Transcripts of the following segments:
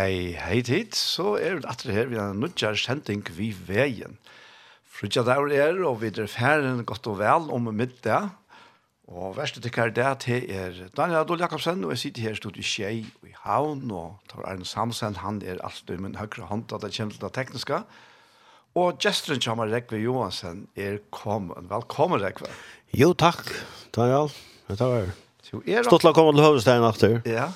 Hei, hei tid, så er vi atter her, vi har nødjar sending vi veien. Frutja der er, og vi er ferden godt og vel om middag. Og verste tykkar det til er Daniel Adol Jakobsen, og jeg sitter her stod i Kjei i Havn, og tar Arne Samsen, han er alltid min høyre hånd, at det kommer til det tekniske. Og gesteren kommer Rekve Johansen er kommet. Velkommen, Rekve. Jo, takk, Daniel. Det var Stått la komme til Høvestein efter. Ja,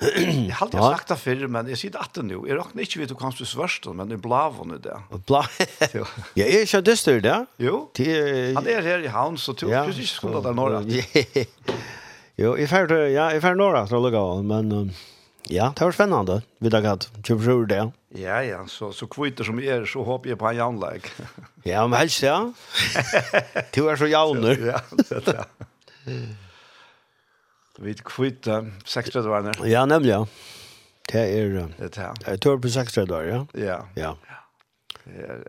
jeg har alltid sagt det før, men jeg sier det at det nå. Jeg råkner ikke vidt du kanskje svørst, men det er blavene det. Bla? ja, jeg er ikke dyster det. Jo, han er her i havn, så tror jeg ikke skulle det norra. Jo, jeg fer ja, jeg fer norra til å lukke av, men ja, det var spennende. Vi har hatt kjøp sjøer det. Ja, ja, så, så kvitter som er, så håper jeg på en jaunleik. ja, men helst, ja. du er så jauner. ja, det er det. Vi kvitt 36 år. Ja, nemlig, Ja. Det är det er här. Jeg tror på 36 år, ja. Ja. Ja.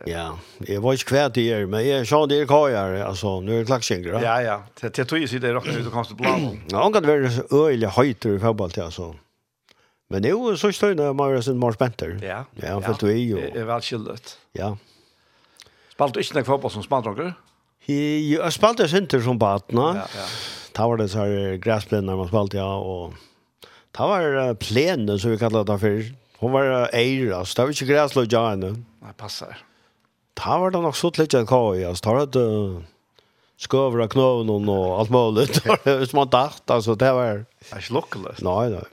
Ja, jeg var ikke kvært i er, men jeg sa det er kajar, altså, nu er det klackkängor. Ja, ja, det tog ju sig det rakt ut og kanskje bland. Ja, han kan være øyelig høyter i fotball til, altså. Men nu så står det man är sin mer spenter. Ja, ja, han følte vi jo. Det er vel skyldigt. Ja. Spalt du ikke inte fotball som spandrager? Jeg spalte sinter som batna. Ja, ja. Det var det så här gräsplen när man spalt ja och det var plenen som vi kallar det för. Hon var eira, så det var inte gräslöja henne. Nej, passar. Det var det nog så lite en kaj, alltså. Det var det skövra knövnen och allt möjligt. Det var som man dacht, alltså det var... Det är inte lockelöst. Nej, nej.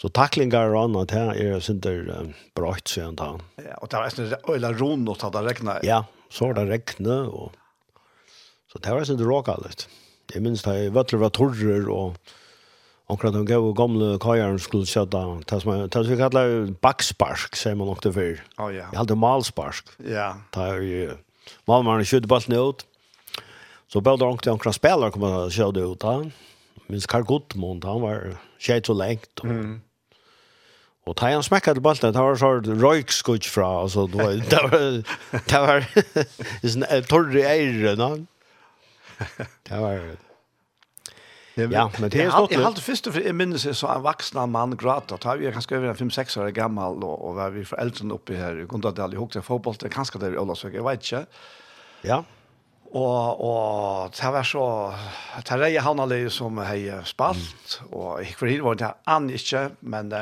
Så tacklingar och annat här är synter bröjt sedan då. Ja, och det var nästan öjla ron och det regna. Ja, så det regna och... Så det var synter råkalligt. Ja. Det minst det vattler var torrer og omkring de gode gamle kajeren skulle kjøtta. Det som det som vi kallar backspark, sier man nok det før. Oh, ja. Jeg hadde malspark. Ja. Det er jo malmerne kjøtte ballen ut. Så bare omkring omkring spillere kom og kjøtte ut. Da. Minns Karl Gottmund, han var kjøtt så lengt. Og, mm. Og ta han smekka til ballen, det var så røykskutt fra, altså, det var, det var, det var, det var, det var, det var, det var det. Ja, men det är stort. Jag hade först för minns så en vuxen man gråta. Då vi kanske över 5-6 år gammal och och var vi föräldrar uppe här. Jag kunde inte aldrig ihåg det fotboll. Det kanske där i söker. Jag vet inte. Ja. Og, og det var så, det var jeg han alle som har spalt, mm. og jeg var det an ikke, men,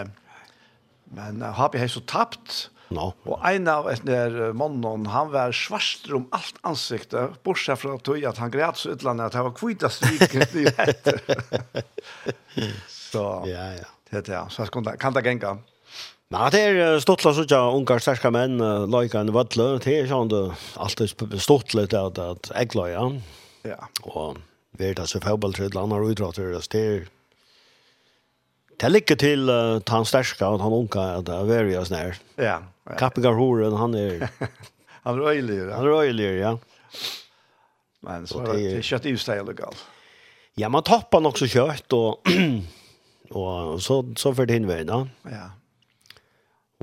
men har vi så tapt, No. Og en av et der mannen, han var svarster om alt ansiktet, bortsett fra tog at han græt så utlandet at han var kvita striket i etter. så, ja, ja. Det er det, så jeg kan det genga. Nei, det er stortla så ikke ungar sterske menn, loika en vødle, det er sånn det alltid stortla at, at jeg loja. Ja. Og vi er det så fæbelt til et eller det er Det ligger til uh, han sterska og han unka at det er veri og snær. Ja. ja. Kappigar horen, han er... han er øylig. Han er øylig, ja. Men så det, er det kjøtt i stedet galt. Ja, man toppar nok så kjøtt, og, og så, så for din vei, da. Ja.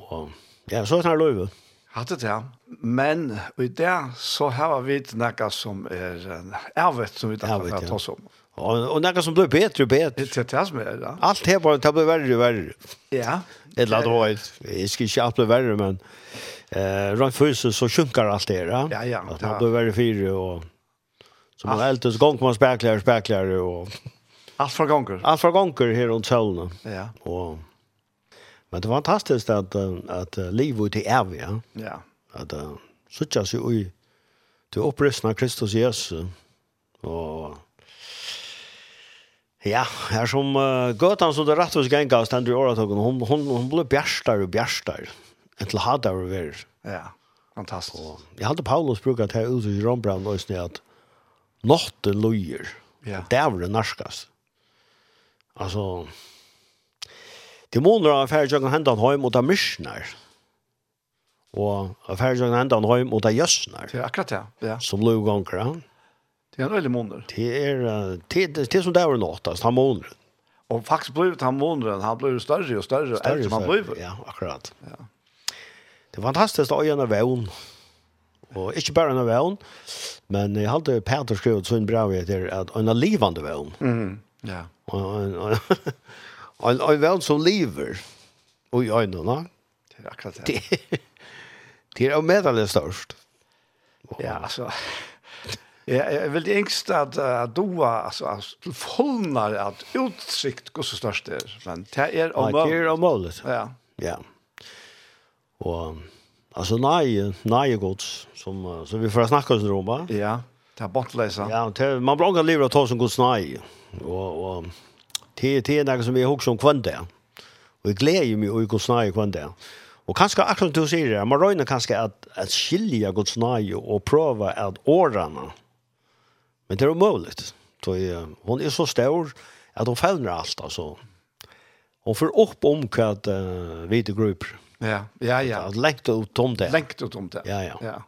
Og, ja, så er det løyve. Hatt det, ja. Men i det så har vi ikke noe som er en ervet som vi tar for å ta oss om. Ja. Och och några som blev bättre och bättre. Det det som är. Allt här var det blev värre och värre. Ja. Det då var det ska inte allt bli värre men eh runt fysiskt så sjunker allt det där. Ja ja. Att det blir värre fyra och så man ältes gång man spärklar spärklar och allt för gånger. Allt för gånger här runt solen. Ja. Och men det var fantastiskt att att att liv ut i Ärvia. Ja. Att så tjänar sig oj till upprestna Kristus Jesus. Och Ja, her som uh, gøtan som det rett og slett gav stendur i åratokken, hun, hun, hun ble bjærstar og bjærstar, enn til hadar og ver. Ja, fantastisk. Og, jeg hadde Paulus brukat her ute i Rombrand og snitt at notte lojer, ja. Det var det narskast. Altså, Demoner har færre jøkken hendan høym mot av myrsnar. Og færre jøkken hendan høym mot av jøsnar. Det er akkurat det, ja. Som lov ganger, ja. Det är en öjlig. Det är, det, det, det är som det är låtast, han månader. Och faktiskt blev han månaden, han blev större och större, större eftersom han blev. Ja, akkurat. Ja. Det var fantastiskt att öjna vän. Och inte bara en vän, men jag hade Peter skrivit så en bra vet det, att en livande vän. Mm. Ja. Och en, en, en vän som lever. Och jag öjna. Det är akkurat det. Det är meddelandet störst. Ja, alltså. Jag vill väldigt ängst att uh, doa alltså alltså till fullnar att utsikt går så störst där men det är om det är om Ja. Ja. Och alltså nej nej gods som så vi får snacka oss om va? Ja. Det är bortläsa. Ja, det, man blir livet att ta som gods nej. Och och det det är något som vi också om kvant. Och jag glädjer mig och gods nej kvant där. Och kanske akkurat du säger det, man röjner kanske att, att skilja gods nöje och pröva att årarna Men det är omöjligt. Så, uh, hon är så stor att hon fällner allt. Alltså. Hon får upp om vad uh, vi till grupper. Ja, ja, ja. Lengt ut om det. Lengt ut om det. Ja, ja. ja.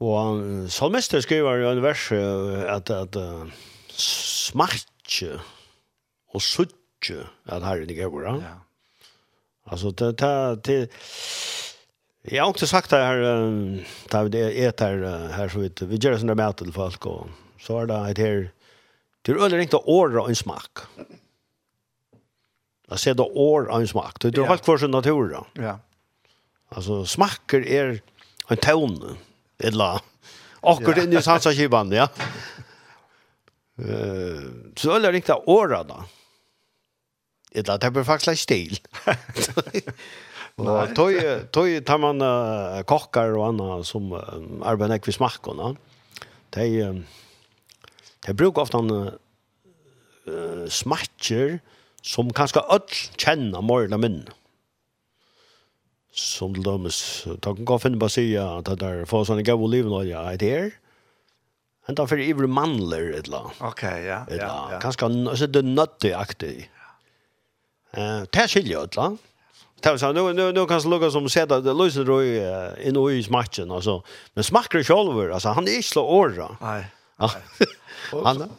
Og salmester skriver i en vers uh, at, at uh, smartje og suttje at herren ikke er gøver. Ja. Altså, det, det, det, Jag har också sagt det här där det är här här så vet vi gör såna mat till folk och så är det ett här till öl inte år och en smak. Jag ser då år och en smak. Det är helt kvar sin natur då. Ja. Alltså smaker är en ton eller akkurat in i sansa ja. Eh så är det riktigt år då. Det är det faktiskt stil. Och tog tog tar man uh, kockar och andra som um, arbetar med smakorna. De uh, de brukar ofta uh, smacker som kanske öll känner mer eller mindre. Som til dømes, da kan gå på å si at det er for sånne gav och liv och ja, det da Henta för ivre et eller annet. Okej, ja. Et eller Ja, kanske så det er nøttig-aktig. Eh, det skiljer ett la. Mm Tja, så nu nu nu kan lugga som sätta det Luisen då i i i matchen alltså. Men smackar själv alltså han är inte så orra. Nej. Han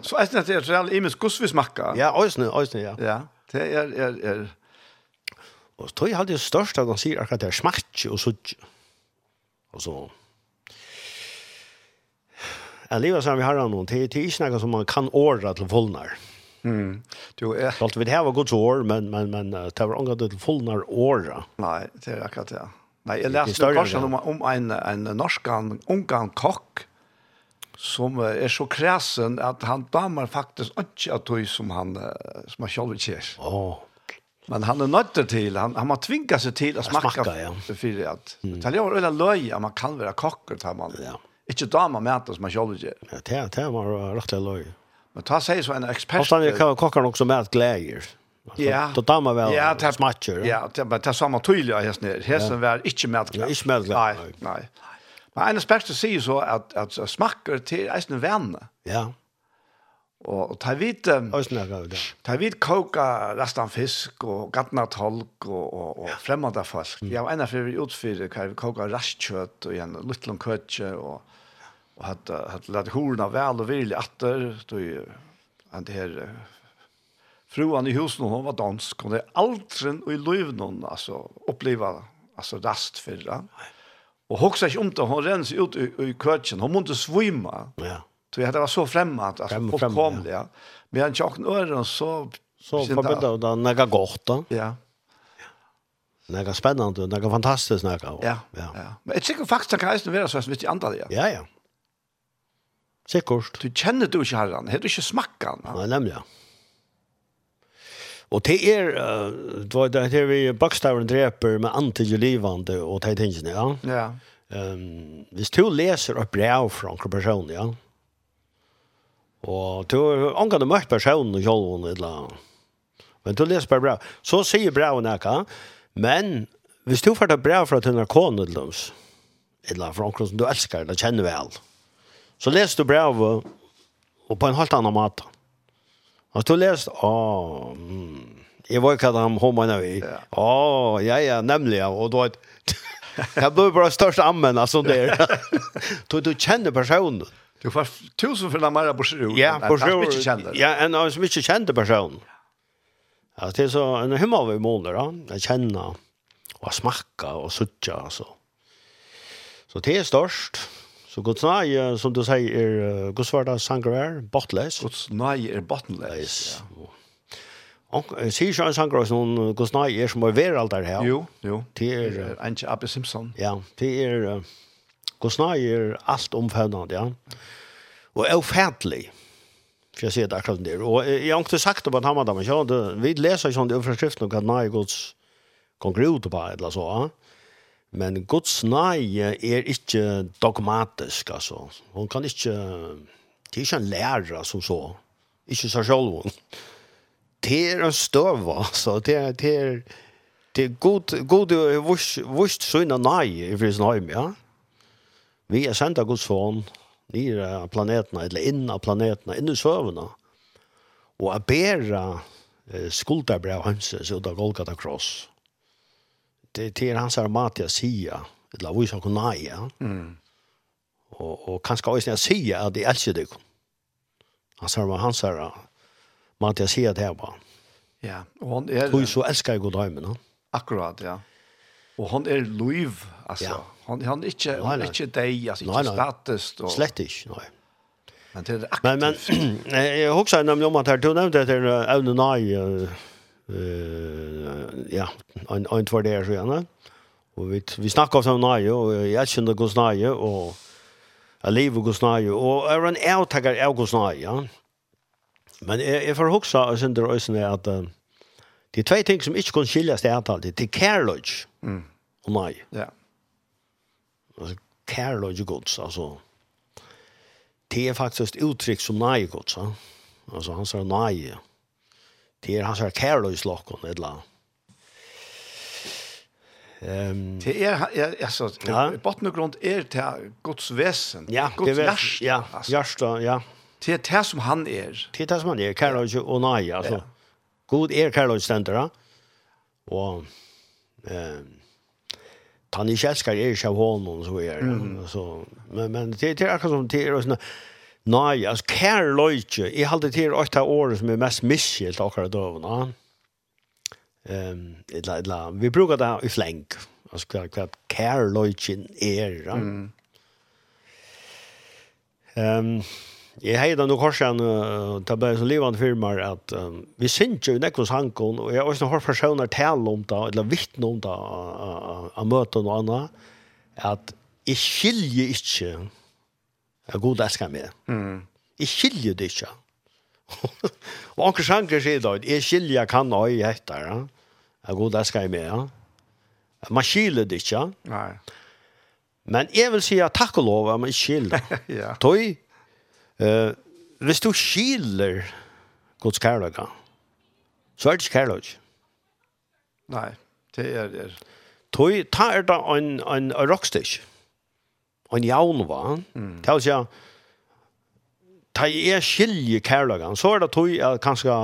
så är det inte real i men kus vi smackar. Ja, ösne ösne ja. Ja. Det är är är Och tror jag hade det största de säger att det är smack och så och så Jeg lever som vi har noen, det er ikke noe som man kan ordre til voldnær. Mm. Du är Allt vi har gått år men men men det var angående till fullnar år. Nej, det är akkurat det. Nej, jag läste kanske om om en en norsk ungan kock som är så kräsen att han dammar faktiskt inte att du som han som har själv kär. Åh. Men han är nöjd till han han har tvingat sig till att smaka för för att det är eller löja man kan vara kock utan man. Ja. Inte dammar med att som man själv kär. Ja, det det var rätt löj. Men ta sig så en expert. Och sen kan kockar också med att glädjer. Ja. Då dammar väl. Ja, det smatcher. Ja, det men det samma tydliga här snär. Här som var inte med att glädje. Inte med glädje. Nej, nej. Men en expert säger så att att smacker till en vän. Ja. Och ta vit Ta vit koka rastan fisk och gatna tolk och och, och främmande folk. Ja, einar fyrir utfyrir kan koka rastkött och en liten køtje och och hade att låta horna väl och vill åter då han det här fruan i husen hon var dansk hon är aldrig och i löv alltså uppleva alltså rast förra. Och huxa inte om det hon rens ut i, i kötchen hon måste svimma. Ja. Så det var så främmande alltså på komliga. Ja. Men han tjockn öron så så förbedda och då några gott då. Ja. Några spännande, några fantastiskt några. Ja. Ja. Men jag tycker faktiskt kan det vara så att vi inte andra. Ja, ja. Sikkert. Du kjenner du ikke herren, har du ikke smakket han? Nei, nemlig, ja. Og det er, uh, det var det vi bakstavren dreper med antigelivande og de tingene, ja. Ja. Um, hvis du leser et brev fra en person, ja, og du har det møtt personen og kjølven, eller, men du leser bare brev, så sier brevet noe, men hvis du får et brev fra til narkonen, eller, eller fra en som du elsker, eller kjenner vel, ja, Så läste du brevet och på en helt annan mat. Och du läste, åh, mm, jag var ju kallad han homarna vi. Ja, ja, ja, nämligen. Och då ett, jag blev bara största ammen, alltså där. Du, du känner personen. Du får tusen för den här broschyren. Ja, broschyren. Ja, en av som inte kände personen. Ja, det är så, en himmel vi målar, då. Jag känner och smaka och sucha alltså. Så det är störst. Så Guds nøye, som du sier, er Guds svarta sanger er bottløs. Guds nøye er bottløs, ja. Och sier ikke en sanger også noen Guds nøye er som er veraldar her. Jo, jo. Det er... Anki Abbe Simpson. Ja, det er... Guds nøye er alt omfavnende, ja. Og er ufattelig. For jeg sier det akkurat der. Og jeg har ikke sagt det på en ja, men vi leser ikke sånn i overskriften om hva nøye Guds konger ut på, eller så, ja. Men Guds nøye er ikke dogmatisk, altså. Hun kan ikke, det er ikke en lærer som så, ikke seg selv. Det er en støv, altså. Det er, det er, det er god, god, vust søgne nøye i fris nøye, ja. Vi er sendt av Guds hånd, nere av planetene, eller inn av planetene, inn i søvnene. Og jeg ber eh, skulderbrev hans ut av Golgata Cross det till hans armatia sia det la vi så kunna ja. Mm. Och och kanske också när sia att det älskar dig han sa han sa sia det här bara ja och han är du så älskar jag goda men akkurat ja. Och han är liv alltså ja. han han är inte han är inte dig alltså inte status och slett inte nej Men det är aktivt. Men, men jag har också nämnt om att här, du nämnde det är även nej, eh ja, en, en två där så gärna. Och vi, vi snackar om nøye, og jeg kjente hos nøye, och jeg lever och nøye, og och är en avtaker av hos nøye, ja. Men jag jag får huske, og sen det är at uh, det är två ting som inte kan skiljas det antall, det är kærløy mm. och nej. Ja. Alltså kærløy gods, Alltså, Det är faktiskt ett uttryck som nej gods, ja. Alltså han sier nej. Det er hans her kærløyslåkken, et eller annet. Ehm det er, ja, altså, ja. botten og grunn er det Guds vesen, ja, Guds det, hjärta. Ja, altså. hjärta, ja. Det er det som han er. Det är det som han är, Karloj och Naja alltså. Ja. God är Karloj ständer Och ehm Tanni Kjellskar er ju av honom så är det. Mm. Så, men, men det, det är akkurat som det är sånne, Nei, altså, kjær løyke, jeg halte til åtta året som er mest miskilt akkurat døvene. Um, etla, etla. Vi bruker det i fleng, altså hva, hva kjær løyken er. Ja. Mm. Um, jeg heida nok korsen uh, det ble så livende firmaer, at um, vi synes jo nekkos hankon, og jeg har også hørt personer tale om det, eller vittne om det, av møten og annet, at jeg skiljer ikke Jeg god elsker meg. Mm. Jeg skiljer det ikke. og anker sjanker sier da, jeg skiljer kan ha i etter. Ja. Jeg god elsker meg. Ja. Man skiljer det ikke. Nei. Men jeg vil si at takk og lov er man skiljer. ja. Tøy, uh, hvis du skiljer Guds kærlighet, så er det ikke kærlighet. Nei, det er det. Tøy, ta er da en, en rockstitch. Ja en jaun var. Mm. Det ta er skilje kærlagan, så er det tog at kanskje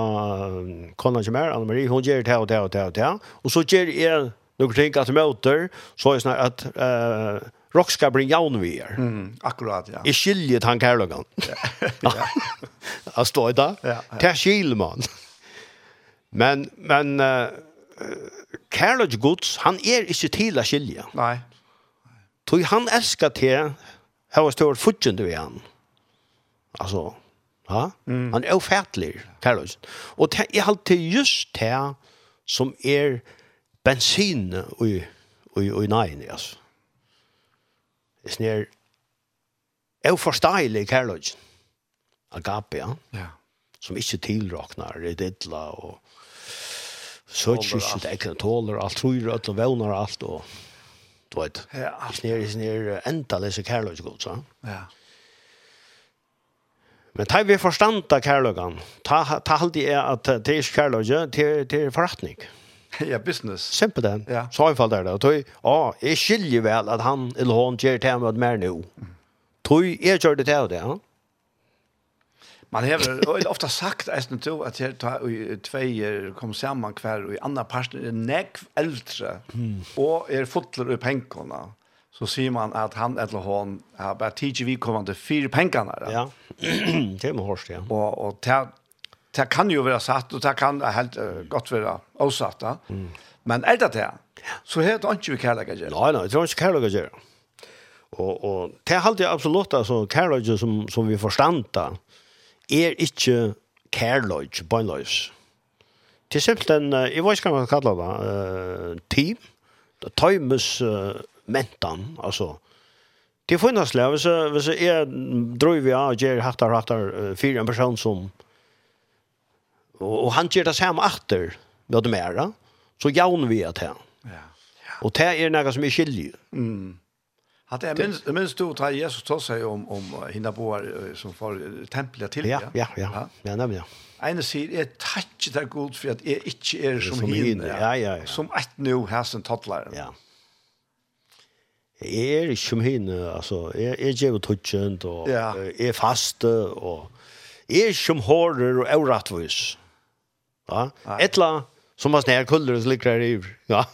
kona ikke mer, Anne-Marie, hun gjør det og det og det og det, og så gjør jeg noen ting at møter, så er det sånn at uh, rock skal bli jaun vi er. Mm, akkurat, ja. Jeg skilje han kærlagan. Ja. Jeg står i det. Ja, ja. Det man. Men, men uh, kærlagan han er ikke til å skilje. Nei, Tog han älskar te. Här var stor fudgen du han. Alltså, ja? Mm. Han är ofärtlig, Carlos. Och det är alltid just det som är bensin och och och nej alltså. Det är snär är förståelig Carlos. Agape, ja. Ja. Som inte tillraknar det dilla och så tjus det kan tåler alt tror att och vånar allt och du vet. Ja, allt snir i sin ner ända Carlos god så. Ja. Men tar vi förstanda Carlogan. Ta ta halt det är att det är Carlos till till förrättning. Ja, business. Simpel den. Ja. Så i fall där då. Tog, ja, jag skiljer väl att han eller hon ger till mig mer nu. Tog, jag gör det till det, ja. Man har ofta sagt eisen to at her ta i tveier kom saman kvar og i andra parten er nekv eldre og er fotler i pengkona. Så sier man at han eller hon har bare tidsi vi kommande fire pengene. Ja, det med hårst, ja. Og, og det, det kan jo være satt, og det kan helt uh, godt være avsatt. Mm. Men er det det, så er det ikke vi kærlighet gjør. Nei, nei, det er ikke kærlighet gjør. Og, og det er alltid absolutt altså, kærlighet som, som vi forstanda er ikke kærløys, bøgnløys. Til simpelthen, jeg vet ikke hva man kallar det, uh, team, det tøymes uh, mentan, altså. Det finnes det, hvis, jeg, hvis jeg drøy vi av og gjør hattar, hattar, uh, fyrir en person som, og, og han gjør det samme atter, med det mer, så jaun vi at det. Ja. Og det er noe som er skilje. Mm. Att jag minns jag minns då tar Jesus tog seg om om hinna på som för templet till ja. Ja, ja, ja. Ja, nämligen. Ja. Ene sier, jeg takker deg god for at jeg ikke er som, som hinne, ja, ja, ja. som et nå her som tattleren. Ja. Jeg er ikke som hinne, altså, jeg, jeg gjør tøtjent, og ja. jeg er faste, og jeg er ikke som hårer og avrattvis. Ja? Et eller annet som har snær kulder og slikker her i. Ja.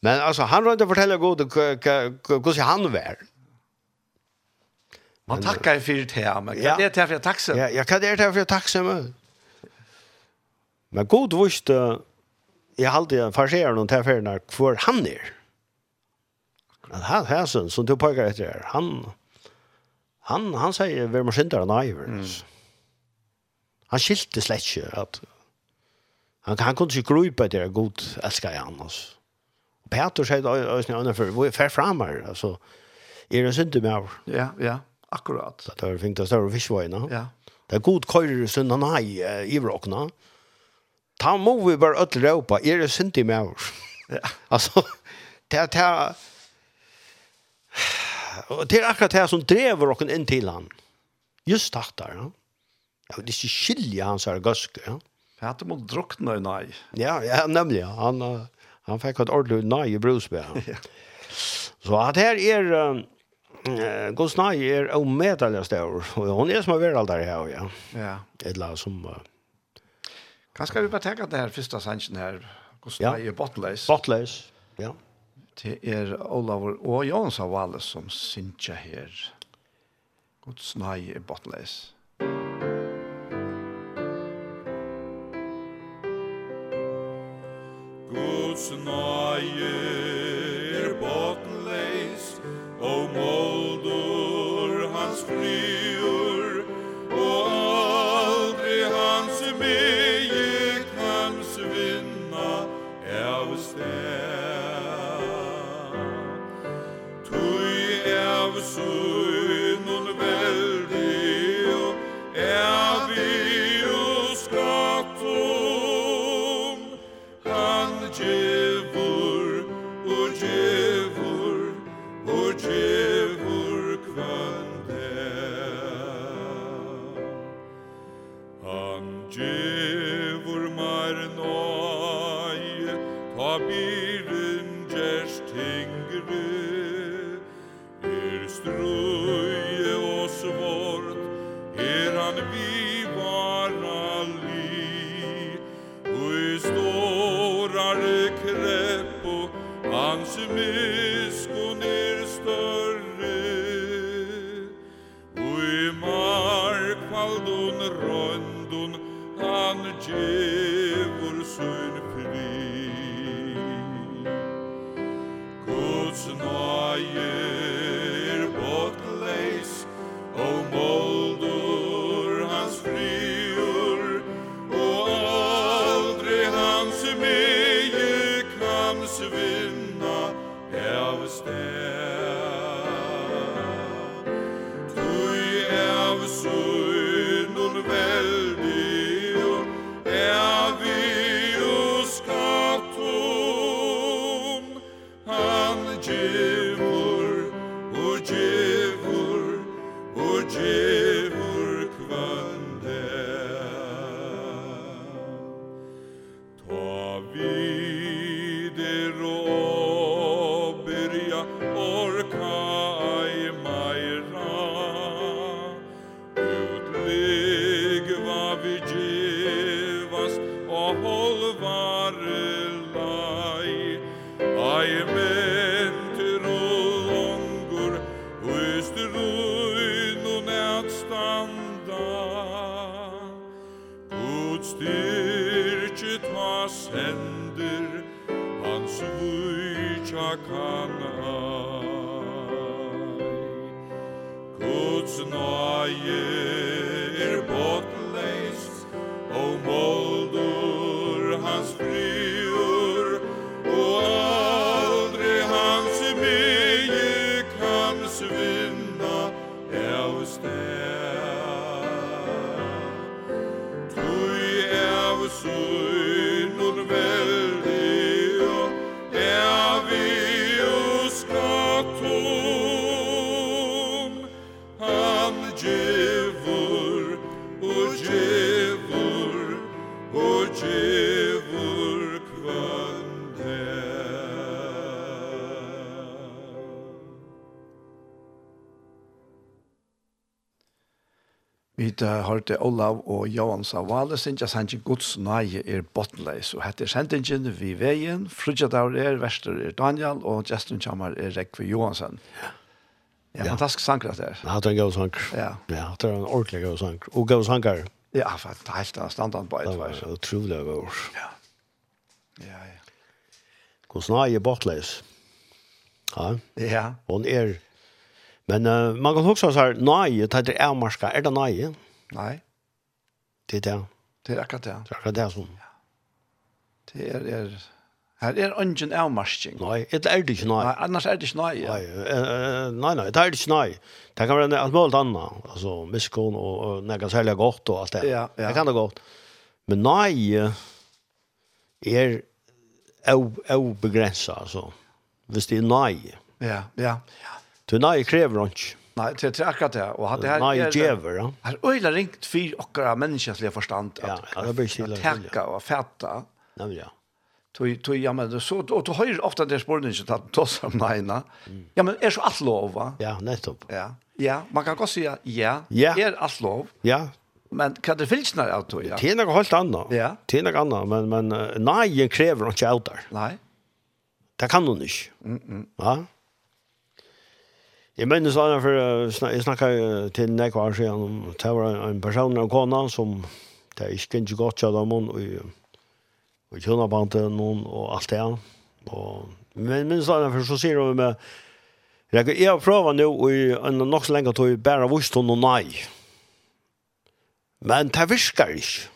Men alltså han rönte fortälla god hur han var. Man tackar för det här, men kan det är för tacksam. Ja, jag kan det är för tacksam. Men god visst jag alltid farserar någon där för när för han är. Men han härsen som du pekar efter han han han säger vem man syndar nej. Mm. Han skilte slett ikke at han, han kunne ikke grupe det er god elsker jeg annars. Peter sier det også nødvendig for, vi er fær fremme her, altså, er det synd med over. Ja, ja, akkurat. Så Det er fint å større fiskvøyene. Ja. Det er god køyre synd nei har i vråkene. Ta må vi bare ødel råpa, er det synd med over. Ja. Altså, det er, det er, det er akkurat det som drever oss inn til han. Just takk der, ja. Ja, det er ikke skilje hans her gøske, ja. Jeg hadde må drukne, nei. Ja, ja, nemlig, ja. Han, uh, Han fikk et ordentlig nøye brusbe. ja. Så at her er, uh, Guds nøye er omedelig større, og hun er som har vært der her, ja. Ja. Et eller annet som... Uh, Kanskje vi bare tenker det her første sannsyn her, Guds ja. nøye er bottløs. Bottløs, ja. Det er Olavur og Jons av alle som synsjer her. Guds nøye er bottløs. Ja. nøye. standa. Gud styrke ta sender Hans vujtja kanai Guds nøye har hørte Olav og Johan Savale synes jeg sendte Guds nøye er bottenleis. Og hette sendingen vi veien, Frudjadaur er, Vester er Daniel, og Justin Kjammer er Rekve Johansen. Ja, fantastisk sanger det er. Ja, det er en god sanger. Ja. ja, det er en ordentlig god sanger. Og god sanger. Ja, for det er helt en standard på et. Det var utrolig god. Ja. Ja, ja. Guds nøye er bottenleis. Ja. Ja. Hon er... Men uh, man kan också så här, nej, det är avmarska. Är det nej? Nei. Det er det. Det er akkurat det. Det er akkurat det som. Ja. Det er, er her er ungen avmarsking. Nei, det er det ikke nei. nei annars er det ikke nei. Ja. Nei, nei, nei, det er det ikke nei. Det kan være alt mulig annet. Altså, miskon og, og nega særlig godt og alt det. Ja, ja. Det kan det godt. Men nei er au avbegrenset, altså. Hvis det er nei. Ja, ja, ja. Du nei krever ikke. Nej, det är akkurat det. Och hade här Nej, jäver, ja. Her øyla ringt för åkara människans förstand at ja, det blir till att tacka og fæta. Ja, ja. Tui tui ja men så og du hör ofta det spåren så att ta som mina. Ja men er så alt lov va? Ja, nettopp. Ja. Ja, man kan godt säga ja. ja, er alt lov? Ja. Men kan det finnas av auto ja? Det er något helt annat. Ja. Det er något annat men men nej, jag ikke inte der. Nei. Det kan hun ikke. Mm. Ja. Jeg minnes da, for jeg snakket til nek var siden om det var en person av kona som det er ikke ikke godt kjød om hun og i kjønnabandet noen og alt det og men minnes da, for så sier hun med Jeg har prøvd nå i en nok så lenge tog bare vust hun og nei. Men det virker ikke.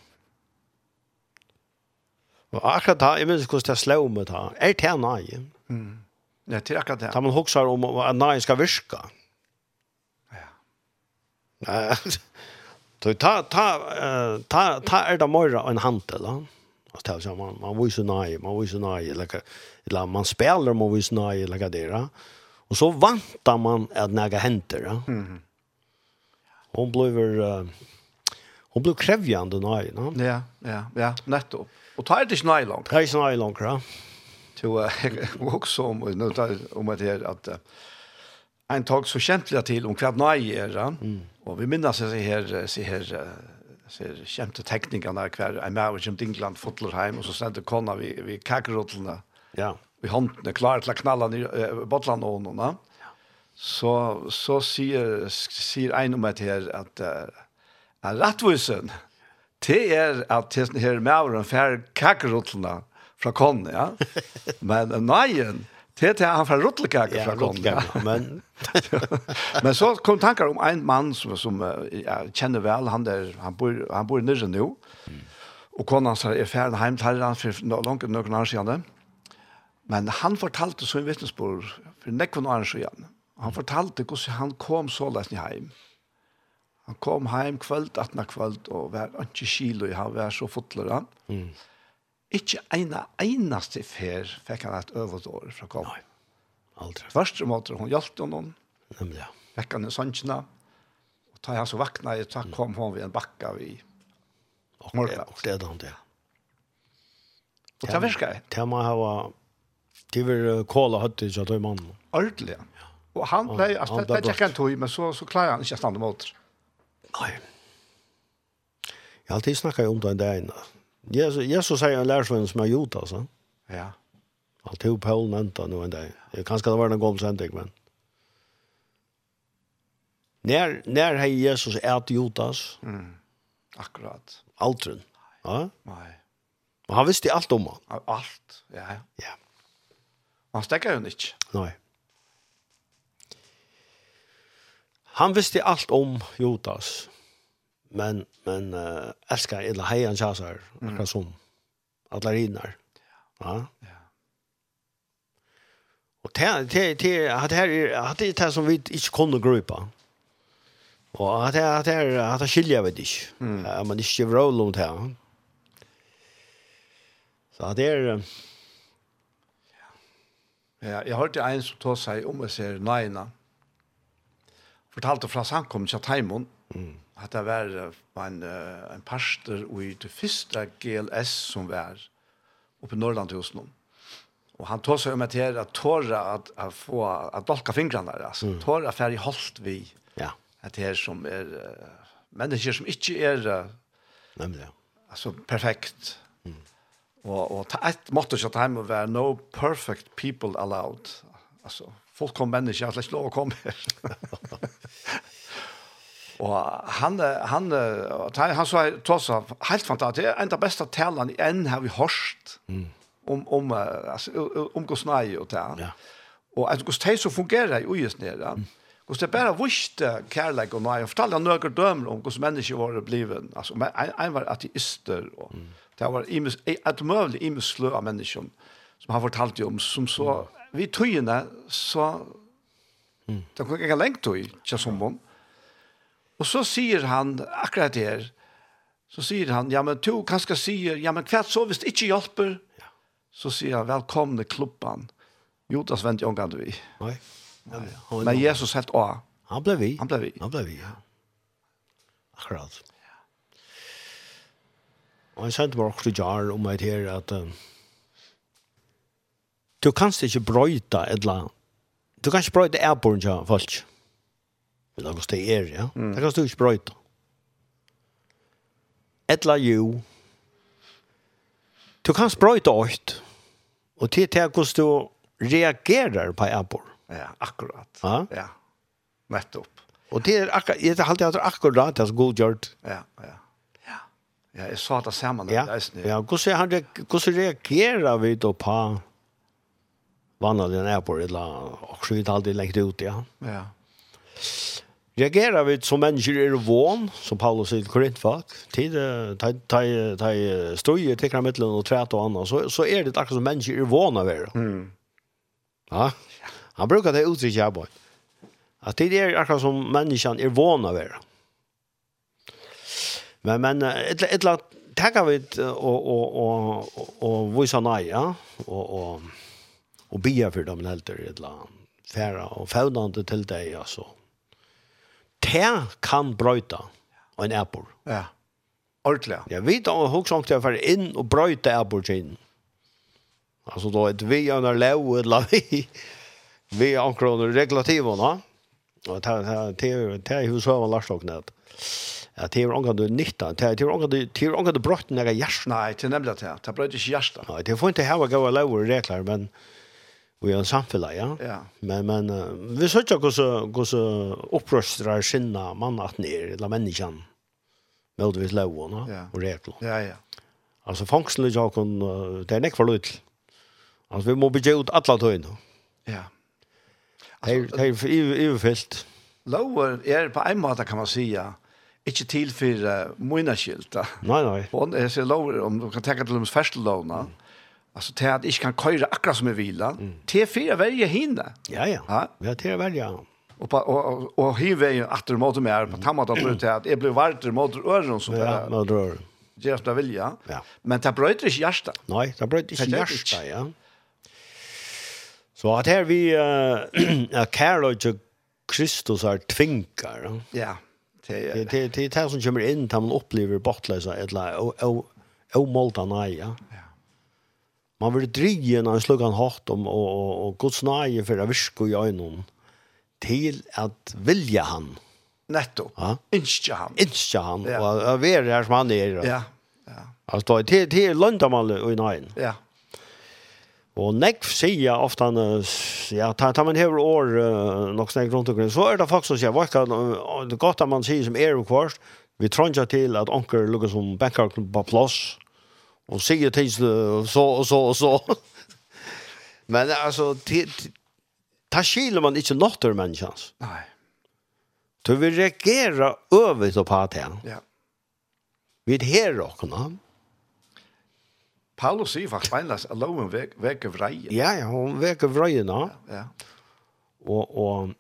Og akkurat da, jeg minnes hvordan jeg slår med det. Er det nei? Mm. Ja, det är akkurat det. Da man huxar om att nei ska virka. Ja. Nej. Så ta ta ta ta är det mer en handel, va? Och tar så man man vill ju nej, man vill ju nej eller eller man spelar man vill ju nej eller det Och så vantar man att några händer, va? Mhm. Hon blev uh, hon blev krävjande nej, va? Ja, ja, ja, nettopp. Och tar det inte nej långt. Det är inte nej långt, va? Så jeg også om, om det her at en tag så kjent jeg til om hva nøye er han, og vi minnes seg her, se her, se her kjente teknikerne hver, jeg med og kjem til England, Fotlerheim, og så sendte kona vi, vi kakerotlene, ja. vi håndene klare til å knalle i uh, botlene og noen, ja. så, så sier, sier en om det her at uh, rettvusen, det er at det her med og en kakerotlene, fra Konn, ja. Men nøyen, det er han fra Rottlekaker fra Konn, ja. Men... men så kom tankar om en mann som, som jeg kjenner vel, han, der, han, bor, han bor nere nå, og kona hans er ferdig hjem til han for langt noen år siden. Men han fortalte så en vittnesbord for nekvann år siden. Han fortalte hvordan han kom så lesen hjem. Han kom hjem kvöld, atna kvöld, og var ikke kilo i havet, så fotler han. Mm. Ikke ena eneste fer fikk han et øvått år fra kom. Nei, aldri. Først og måte hun hjalp noen. Nemlig, ja. Fikk han i sannsjene. Og ta han så vakna i, ta kom hun ved en bakka vi morgen. Og det er han det. Og det virker jeg. Det må ha Det var kåla høttet ikke at det mannen. Ordelig, ja. Og han ble, altså, det er ikke en tog, men så, så klarer han ikke å stande mot. Nei. Jeg har alltid snakket om det en dag, Jesus, Jesus sier en lärsvän som er gjort alltså. Ja. Han tog Paul nämnta nå en dag. Det kanske det var en gång sen men. När när har Jesus ätit Judas? Mm. Akkurat. Aldrig. Ja? Nej. Och han visste allt om han. Allt, ja. Ja. Han stäcker ju inte. Nej. Han visste allt om Judas men men uh, älskar illa hejan chasar mm. akkurat som alla rinar. Ja. Ja. Och det det det att här är att det som vi inte kunde gruppa. Och att det att det att det skiljer vi dig. Mm. Ja, men det skiljer roll runt här. Så det är Ja, jag hörde en som tog sig om och säger nejna. Fortalte fra samkommet til Taimon. Mm at det var en, en pastor i det første GLS som var oppe i Norrlandhusen. Og han tog seg om at her at tåra at, at få at dolka fingrene der, altså mm. tåra ferdig holdt vi ja. at her som er mennesker som ikke er Nemlig, ja. altså perfekt. Mm. Og, og ta et måte ikke at hjemme være no perfect people allowed. Altså, folk kom mennesker, jeg har slett lov å komme her. Och han han han så trots av helt fantastiskt en av de bästa talarna i en har vi hörst. Mm. Om om alltså om Gosnai och där. Ja. Och alltså det så fungerar ju just nere. Mm. Och det bara visste kärlek nøye, og fortalte han några dømer om hvordan mennesker var bliven. Alltså en, en var ateister og det var imus, ett möjligt slø av mennesker som han fortalte om som så vi tøyene så mm. det kunne ikke lengt tøy, ikke som om. Og så sier han akkurat her, så sier han, ja, men to kanskje sier, ja, men hvert så hvis det ikke hjelper, ja. så sier han, velkomne klubban. Jodas vent jag omgang vi. Nei. Nei. Men Jesus helt å. Han ble vi. Han ble vi. Han ble vi, ja. Akkurat. Ja. Og jeg sendte meg også jar om et her at uh, du kanst ikke brøyta et eller annet. Du kan ikke brøyta ærbåren til folk. Men det det er, ja. Mm. Det kan du ikke brøyte. Etla jo. Du kan sprøyte åkt. Og til til hvordan du reagerer på abor. Ja, akkurat. Ja, ja. nettopp. Og det er akkurat, jeg har alltid hatt akkurat det som godgjørt. Ja, ja. Ja, ja jeg sa det sammen. Ja, ja. hvordan, han, hvordan reagerer vi da på vannet den er eller og så vidt alltid lengt ut, ja. Ja reagerar vi som människor er vån, som Paulus säger i Korintfak, tid, tid, støyer, tekker mittelen og træt og annet, så, så er det akkurat som människor er vån av er. Mm. Ja, han brukar det uttrykket jeg på. At tid er akkurat som människan er vån av er. Men, men, et, et, et, tagga vi og og og og vísa nei, ja, og og og bia fyrir dem heldur illa færa og fæunandi til deg altså te kan brøyta en æbor. Ja. Ordentlig. Jeg vet om hoksang til å være inn og brøyta æbor sin. Altså da et vi er når leo et la vi vi er anker regulativene. Og det er jo så av Lars Loknet. Ja, det er jo anker du nytta. Det er jo anker du brøyta når jeg gjerst. Nei, det er nemlig det. Det brøyta ikke gjerst. Nei, det får ikke hava gav og regler, men och en samfunn, ja. ja. Men men vi såg ju också också uppröstrar skinna man att ner la människan. Med vis lovene ja. och regler. Ja ja. Alltså fångsten jag kan det är näck för lut. Alltså vi måste bygga ut alla tøyna. Ja. Alltså det är överfällt. Lower är på en måte kan man säga ikke til for uh, mine skilta. Nei, nei. Og jeg så lover, om du kan tenke til dem første lovene, mm. Alltså till att jag kan köra akkurat som jag vill. Mm. Till för jag väljer hinna. Ja, ja. Ja, det till jag väljer. Och på, och och, och hiva ju att det mot mer på tamma då ut att jag blir varter mot öron så där. Ja, mot öron. Jag ska. Ja. Men det bröt inte hjärta. Nej, det bröt inte hjärsta, ja. Så att här vi eh äh, Karl Kristus är tvinkar. Ja. Det det det som kommer in när man upplever bortlösa eller omålta nej, ja. Ja man vill drygge när slog han hårt om och och och Guds nåde för det viskar ju någon till att vilja han. Netto. Ja? Insta han. Insta han ja. Og jag vet det här som han er. Då. Ja. Ja. Alltså til, til London och i nine. Ja. Og nekv sier ofte han, ja, ta, ta man hever år uh, nok snakk rundt omkring, så er det folk som sier, hva kan, det godt at man sier som er og vi trånger til at onker lukker som bankar på plass, och säger till så og så og så. Men alltså ta skiler man ikke något ur människans. Nej. Så vi reagerar over så på det. Ja. Vi er her også. Paulus sier faktisk beinlas at loven veker vreien. Ja, ja, hun veker vreien, ja. ja. Og, og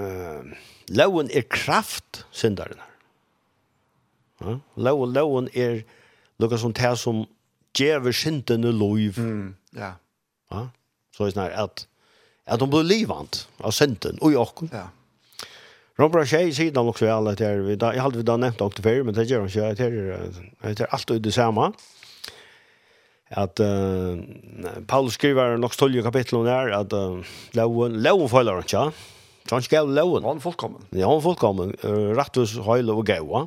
uh, loven er kraft, synderen. Ja? Loven, loven er kraft lukka som tær som gjever syndene lov. Mm, ja. ja. Så er det sånn at, at de blir livant av synden og i åkken. Ja. Robert Shea sier nok også alle at jeg, jeg hadde vi da nevnt det før, men det gjør han ikke, at det er, er alltid det samme. At uh, Paulus skriver nok stolje kapitlet der, at uh, loven, loven følger han ikke, så han skrev loven. Han er fullkommen. Ja, han er fullkommen. Uh, Rattus, høyle og gaua.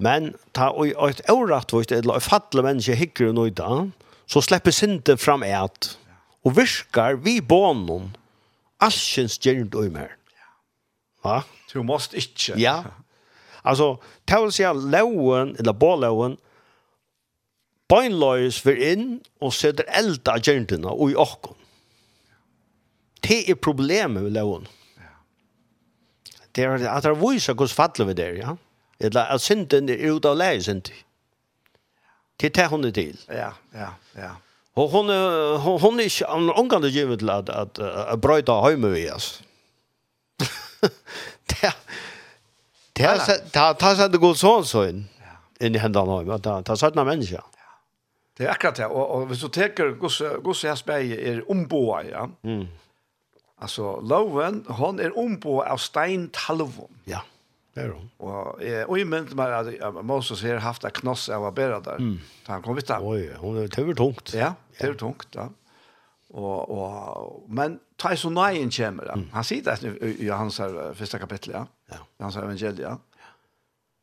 Men ta og et året, eller et fattelig menneske hikker og nøyda, så slipper synden fram et, og virkar vi bånen, allsens gjerne og mer. Ja? Du måst ikke. Ja. Altså, ta vil si at loven, eller båloven, bøgnløys vir inn og setter av gjerne og i åkken. Det er problemet med loven. Det er at det er viser hvordan fattelig vi der, ja. Ja Eller at synden er ut av leie synd. Til det hun er til. Ja, ja, ja. Og hun, hun, hun er ikke omgang til givet til at, at, at brøyta høyme vi, altså. det det ta ta så det går så så in i høyme. Det er ta ta sådana människor. Det er akkurat det Og, och så tar Guds Guds här speje är omboa, ja. Mm. Altså, loven, hon er omboa av stein talvon. Ja. Det är hon. Och eh och men man Moses har haft en knoss av å bære der. Mm. Han kom vitt. Oj, hon er tøver tungt. Ja, tur tungt, ja. Og, og, men Tyson Nyen kommer där. Han sier det nu i hans første kapitel, ja. Ja. Hans evangelia.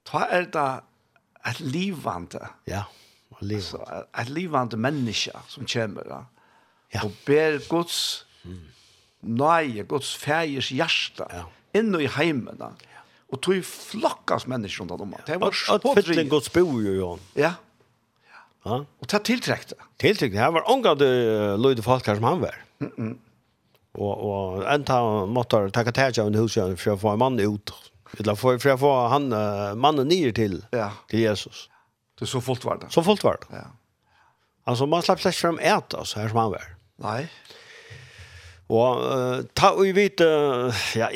Ta er det et livvante. Ja. Alltså, et livvante menneske som kommer ja. Ja. Og ber Guds mm. nej, Guds fægers hjerte, ja. inn i hemmen. Ja Och tog flockas människor runt om. Det var spotring. Att Guds bo ju, ja. Ja. Ja. Och det tillträckte. Tillträckte. Det var ångade løyde folk som han var. Mm -mm. Och, och en tag måste ta tag av en för få en man ut. Eller för, för att få han, mannen ner till, ja. till Jesus. Det er så fullt var det. Så fullt var det. Ja. Alltså man slapp slett frem et, så här som han var. Nej. Og uh, ta og vite, ja,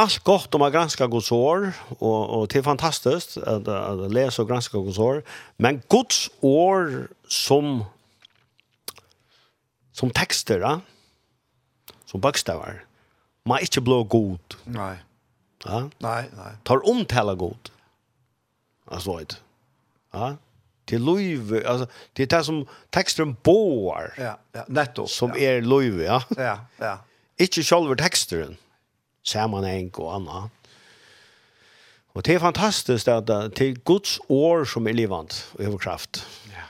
alt godt om å granska Guds år, og, og det er fantastisk at, at lese og granska Guds år, men Guds år som, som tekster, ja, som bokstaver. man er ikke blå god. Nei. Ja? Nei, nei. Tar omtala god. Altså, vet Ja? til löv alltså det är det som texten boar. Ja, ja, netto. Som ja. är löv, ja. Ja, ja. Inte själva texten. Sammanhang och annat. Og det er fantastisk at det er Guds år som er livant og har kraft. Ja.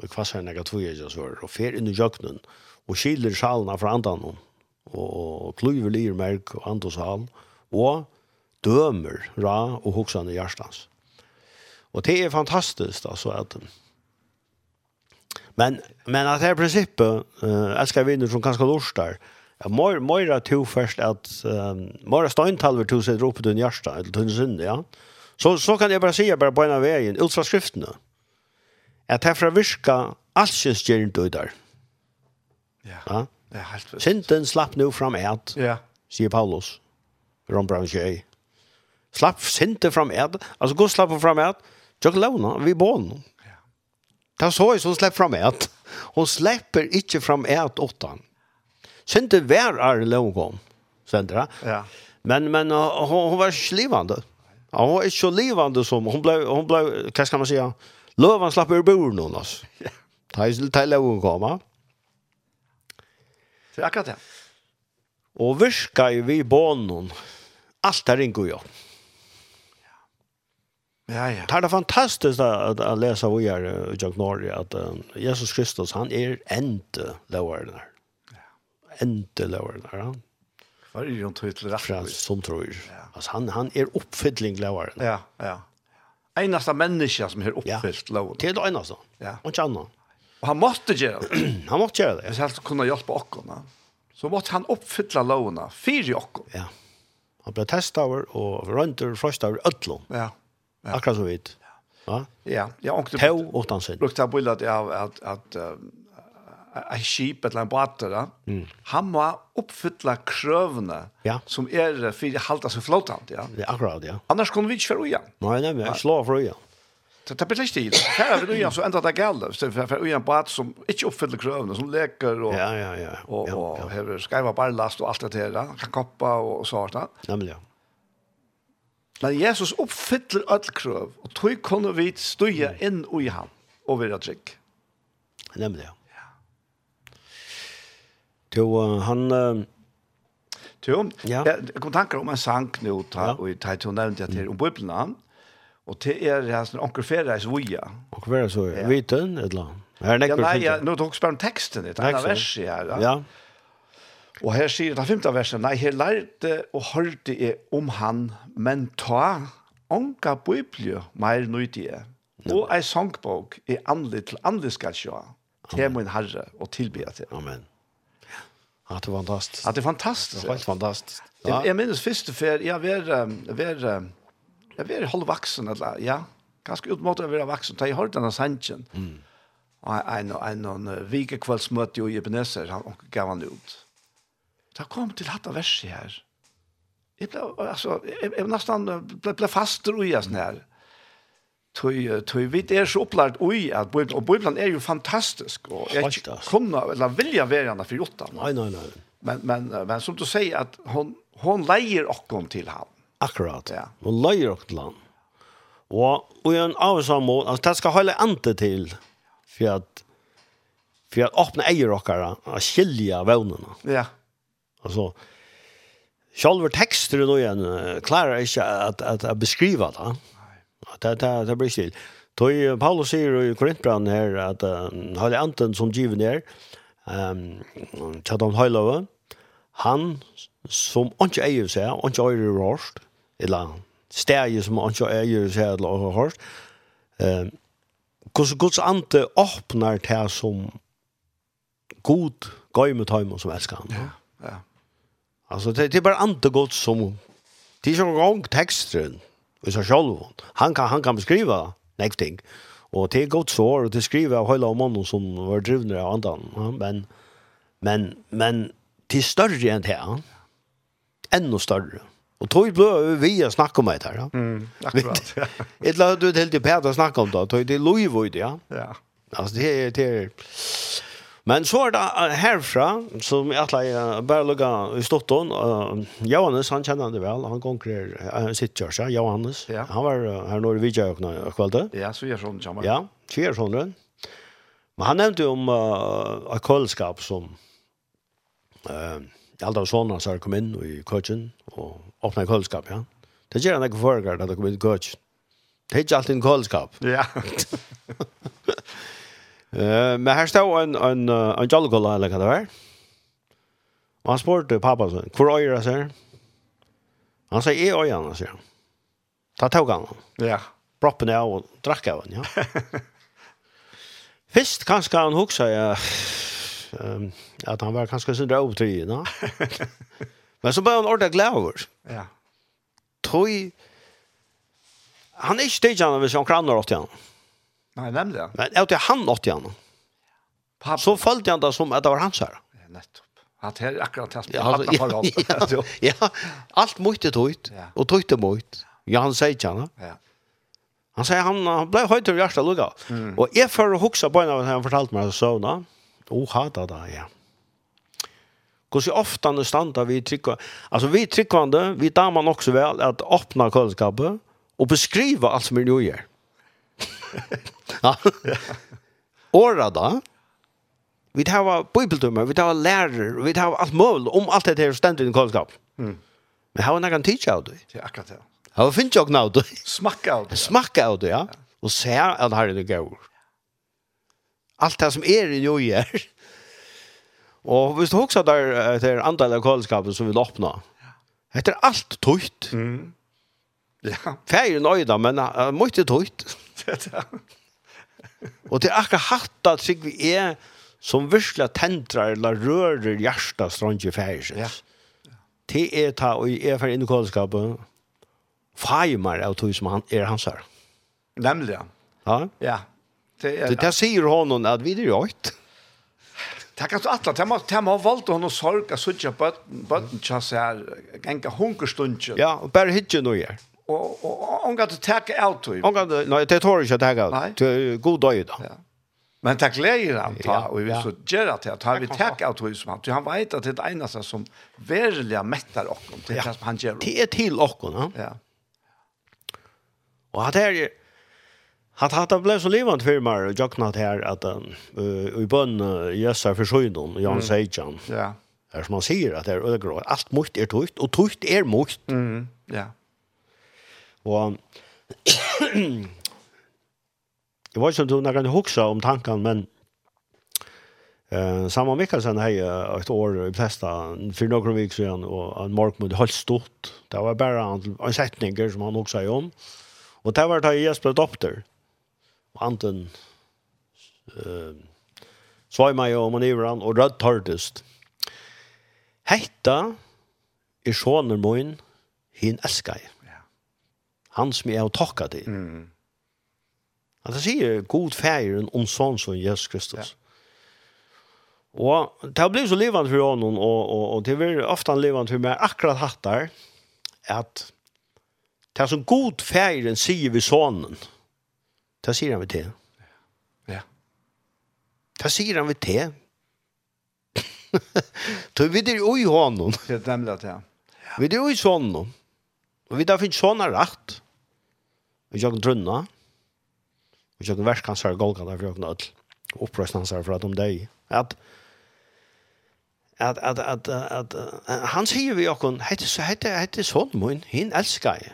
Og hva sier jeg at vi er og fer inn i jøkkenen, og skiler sjalene fra andan, og, og kluver lir merk og andos hal, og dømer ra og hoksene i hjertens. Och det är fantastiskt altså, att Men men att det här principen eh ska vi nu som ganska lust. Ja, mor mora to först att um, mer steintalver to seg ropet den jörsta eller den synd, ja. Så så kan jag bara säga bara på en vägen ut från skrifterna. Att här från viska allsins gernt då der. Ja. Ja. Det är helt Synden slapp nu fram et, Ja. sier Paulus. Ron Brown Slapp synden fram et, Alltså god slapp fram et, Jag låna vi barn. Ja. Där så är så släpp fram ett. Hon släpper inte fram ett åttan. Synte vär är lågom. Sandra. Ja. Men men hon, hon var slivande. Ja, hon var så livande som hon blev hon blev vad ska man säga? Lövan slapp ur bor någon alltså. Ja. Tajsel ta hon komma. Så akkurat det. Och virka i vi bonon. Allt är ingo jag. Ja, ja. Det er fantastiskt att, att läsa vad jag gör i Jack Norge att Jesus Kristus han är inte lovare her. Ja. Inte her, han. Vad är det hon tror till rätt? Som tror. Ja. Alltså han, han är uppfyllning lovare. Ja, ja. Enasta menneske som är uppfyllt ja. lovare. det eneste. Ja. Och ikke annet. Og han måste göra det. han måste göra det. Hvis han kunne hjelpe åkarna så måste han uppfylla lovare för åkarna. Ja. Han blev testaver och röntor och fröstaver ödlån. Ja. Ja. Akkurat så vidt. Ja. Ja, jag åkte på åttan sen. Lukta på att jag att att en skip eller en båt där. Mm. Han var uppfylla krövna ja. som är för att hålla sig flottant, ja. Det Ja, akkurat, ja. Annars kunde vi inte föröja. Nej, nej, vi slår föröja. Det tar precis tid. Här vi ju så ända det gäller. Så för för en båt som inte uppfyller krövna som läcker och Ja, ja, ja. Och och häver skriva bara last och allt det där. Kan koppa och sånt. Nämligen. Men Jesus oppfyller all krøv, og tog kunne vi støye inn i han og være trygg. Nemlig, ja. Jo, han... Jo, ja. jeg kom tanker om en sang nå, ta, ja. og jeg tar tog nevnt jeg til om Bibelen, og til er det sånn onker ferreis vuja. Onker ferreis vuja, viten, et eller annet. Ja, nei, ja, nå tok jeg spørre om teksten, et annet vers her. Ja, ja. Og her sier det femte verset, Nei, her lærte og hørte jeg om han, men ta onka bøyblje mer nøydige. Og ei sangbok er andlig til andlig skal sjå. Til min herre og tilbe til. Amen. Ja, det er fantastisk. Ja, det er fantastisk. Det er helt fantastisk. Ja. Jeg minnes første fer, jeg var, var, jeg var halvvaksen, eller, ja, ganske utmåttet å være vaksen, da jeg hørte denne sangen. Mm. Og en, en, en, en vikekveldsmøte i Ebenezer, han gav han ut. Da kom til hatt av verset her. Jeg ble, altså, jeg, jeg nesten ble, ble fast ui av sånn her. Tøy, tøy, vi er så opplært ui at Bibelen, og Bibelen er jo fantastisk, og jeg ikke kunne, eller vilja være henne for gjort Nei, nei, nei. Men, men, men som du sier, at hon, hon leier okkon til ham. Akkurat, ja. hon leier okkon til ham. Og, og en av avsam mål, altså, det skal holde ante til, for at, for at åpne eier okkara, a skilja vevnene. Ja, ja Alltså själva texter då igen klarar inte att att att beskriva det. Det det det blir still. Då är Paulus säger i Korintbrand här att har anten som given är ehm Chatham Hylova han som inte är ju så här, inte är rost eller stärje som inte är ju så här eller rost. Ehm Guds Guds ante öppnar det som god gøy med tøymer som elsker han. Ja, ja. Alltså det, det är bara inte gott som det är så gång texten och så själv. Han kan han kan beskriva någonting. Och det är gott så och det skriver av hela mannen som var driven av andan. Ja, men men men till större än det här. Ännu större. Och tog blå vi har snackat om det här. Ja. Mm, akkurat. Ett lag du helt i Peter snacka om det. Tog det Louis Void, ja. Ja. Alltså det är det är Men så er det herfra, som jeg atler bare lukket i Stotton, uh, Johannes, han kjenner det vel, han konkurrer uh, sitt kjørse, Johannes. Ja. Han var uh, her når vi gjør noe kvalitet. Ja, så gjør sånn sammen. Ja, så gjør sånn rundt. Men han nevnte jo om uh, et køleskap som uh, alle sånne som kom inn i køkken og åpnet køleskap, ja. Det gjør han ikke foregår at det kom inn i køkken. Det er ikke alltid en køleskap. Ja. Eh, men här står en en en Jolgola eller vad det var. Och han spurte pappa så, "Hvor er jeg, så?" Han sier, "Jeg er han så." Ta tog han. Ja. Proppen av og drakk av han, ja. Fyrst kanskje han huksa, ja, um, at han var kanskje sin drøv til no? Men så ble han ordentlig glad over. Ja. Tog, han er ikke tidligere hvis han kranner åt han. Ja Nej, nämligen. Men jeg vet han åt igen. Pappa. Så følte han det som at det var hans här. Nettopp. Att här akkurat tas med att han Ja, ja. Allt måtte tøyt, ja. och tog det mycket. Ja, han sier ikke han. Ja. Han säger han, han blev høyt til hjertet lugga. Mm. Och jag får huxa på en av han fortalte mig så då. Oh, hata det, ja. Kus ju ofta när standa vi trycka. Alltså vi tryckande, vi damer också väl att öppna kölskapet och beskriva allt som vi nu gör. Ja. Åra da, vi tar bibeltummer, vi tar lærer, vi tar alt mål om alt det her stendet i kolskap. Mm. Men her var noen tid av det. Det er akkurat det. Her var finnes jo ikke av det. Smakka av det. Smakka av det, ja. Og se at her er det gav. Alt det som er i jo gjør. Og hvis du også der etter andal av kolskapet som vil oppnå, etter alt tøyt. Mm. Ja. Færre nøyda, men uh, mye tøyt. Det er det. Og det er akkurat hatt at vi er som virkelig tentrar eller rører hjertet strandje færesens. Ja. Det er ta og er for inn i kålskapet feimer av tog som han er hans her. Nemlig, ja. Ja? Ja. Det, er, det, det sier honom at vi er jo ikke. Det kan du atla, det må, det må valde hon å sorga, suttja bøtten, bøtten, tja seg her, genga hunkerstundtjen. Ja, og bare hitje noe her og og hon går att tacka out till. Hon går nei det tar inte att tacka out. Till god dag då. Ja. Men tack läger han ta og vi så gärna till att han vill tacka out till som han vet at det är ena som verkligen mättar och om det som han gör. Det är till och va? Ja. Och att det Han hade blivit så livande for meg og jag knat här att uh, i bønn uh, gässar för skyddon, Jan Seidjan. Ja. er som han sier at det er ødegrå. Alt mot er tukt og tukt er mot. Mm, ja. Og jeg vet ikke om du kan huske om tanken, men eh, Samuel Mikkelsen har et år i flesta, for noen vik siden, og en morgenmod holdt stort. Det var bare en, en setninger som han husker om. Og det var da Jesper Dopter, og Anten eh, Svaimai og Manivran, og Rødt Tordest. Hetta er sånne min, hin elskar jeg han som jeg har takket til. Mm. At det sier god færen om sånn som Jesus Kristus. Ja. Og det har blivit så levande for honom, og, og, og det blir ofta levande for meg akkurat hatt der, at det er så god færen sier vi sånnen, det sier han vi til. Ja. Det sier han vi til. Då vi det i honom. Det er nemlig at, ja. Vi det oj sånnen. Och vi där finns såna rätt og jeg drønner, og jeg verskansar golgata for jeg nødt, og opprøstansar for at om deg, at at at at at han sier vi okon hette så hette hette sånn mun hin elskar jeg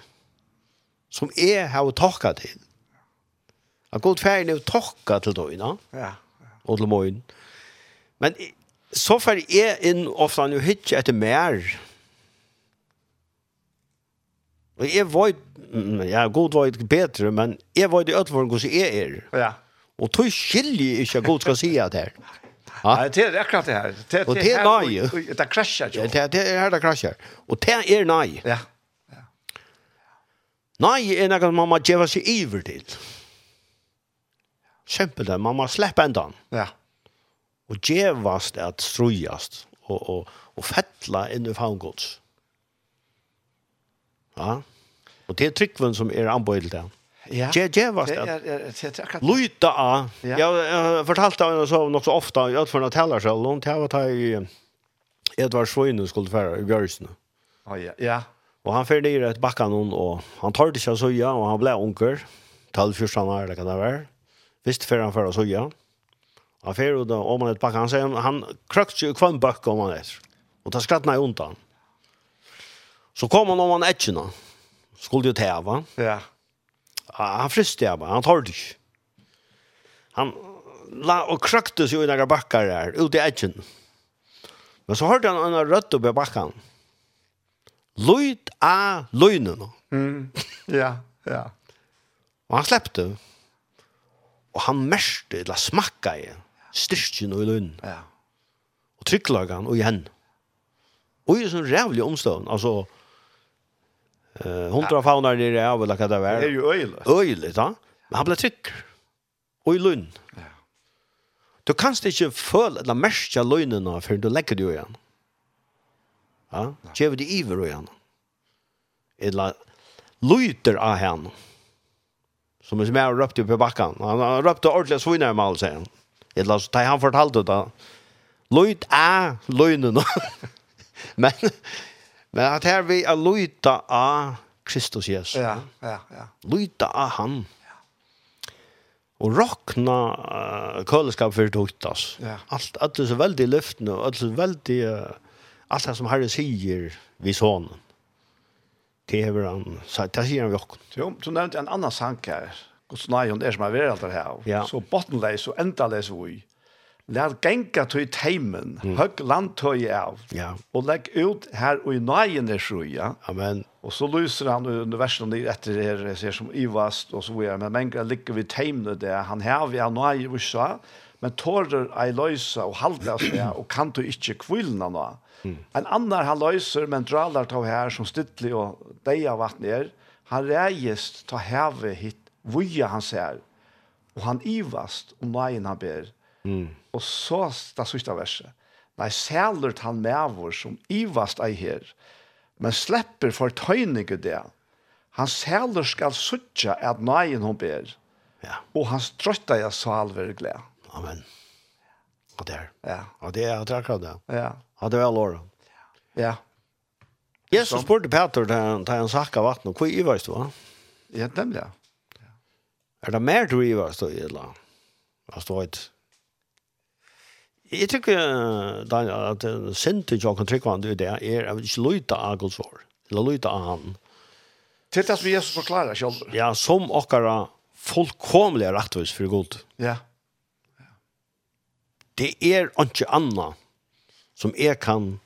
som er har tokka til. At god ferdig er tokka til døgna ja, ja. og til morgen men så fer jeg inn ofte han jo hitje etter mer Og jeg var, ja, god vet bedre, men jeg vet i ødvåren hvordan jeg er. Ja. Og tog skilje ikke god skal si at her. Ja, det er akkurat det her. Det, og det er nei. Det krasjer jo. Det, det er her det krasjer. Og det er nei. Ja. Nei er noe man må gjøre seg iver til. Kjempel det, man må slippe enda. Ja. Og gjøres det at strøyast og, og, og fettla inn i fangods. Ja Ja. Och det er tryggven som är anböjd där. Ja. Det det var det. Luta a. Jag fortalte henne så nog så ofta jag för att tala så långt här var i Edvard Svøyne skulle færa i Bjørsene. Ah, ja, ja. Og han færde i rett bakka noen, og han tar det ikke av søya, og han ble onker, tal fyrst han er, det kan det være. Visst færde han færde av søya. Han færde ut om han et bakka, han sier, han krøkte jo kvann bakka om han etter. Og ta skrattna i undan. Så kom han om han etter. Skulle jo teva. Ja. Han friste jeg Han tar det ikke. Han la og kraktes jo i noen bakkar der, ut i etter. Men så hørte han en rødt oppe i bakken. Løyt av løgnen. Mm. Ja, ja. Og han slepte. Og han merste, eller smakka i, styrkjen og i løgnen. Ja. Og trykklagan og i henne. Og i sånn rævlig omstånd, altså, Eh hundra faunar nere av eller vad det var. Det är ju öjligt. Öjligt, ja. Men han blev sick. Och i lön. Ja. Du kanst inte føle eller märka lönen för du lägger dig igen. Ja, ge det iver igen. Eller lyter av henne. Som är mer röpt upp i backen. Han röpte ordentligt svinar med allt han. Eller så tar han fortalt det. Lyt av lönen. Men Men at her vi er lyta av Kristus Jesus. Ja, ja, ja. Lyta av han. Ja. Og rokna uh, køleskap for det. Ja. Alt, alt er så veldig lyftende, alt er så veldig, uh, alt det som Herre sier vi sånn. Det er han, det sier han vi åkken. Jo, du nevnte en annan sang her. Guds nei, hun er som er veralt her. Ja. Så bottenleis og endaleis vi. Lær genka til teimen, mm. høgg landtøy av, ja. og legg ut her og i nøyen er sjuja. Amen. Og så lyser han universen etter her, ser som ivast og så videre, men menga ligger vi teimene det, han her vi er nøy i USA, men tårer ei løysa og halda seg, og kan du ikkje kvilna nå. Mm. En annar han løyser, men dralar ta her som stittlig og deia vattnet er, han reist ta heve hit, vuja han ser, og han ivast og nøyen han ber. Mm. Og så det sista verset. Nei, sælert han med som ivast ei her, men slepper for tøyninge det. Han sæler skal suttja at nøyen hun ber, ja. og hans trøtta jeg sal være gled. Amen. Og det er. Ja. Og det er akkurat det. Ja. Og det er vel året. Ja. Jesus spurte Peter til han sakka vatten, hvor ivast du var? Ja, nemlig. Ja. Er det mer du ivast du, eller? Hva står det? Jeg tykker, Daniel, at sint til Jakob Tryggvand i det, er at ikke løyta av Guds vår, eller løyta av han. Til det som Jesus forklarer selv. Ja, som okkara fullkomlige rettvis for Gud. Ja. ja. Det er ikke anna som jeg kan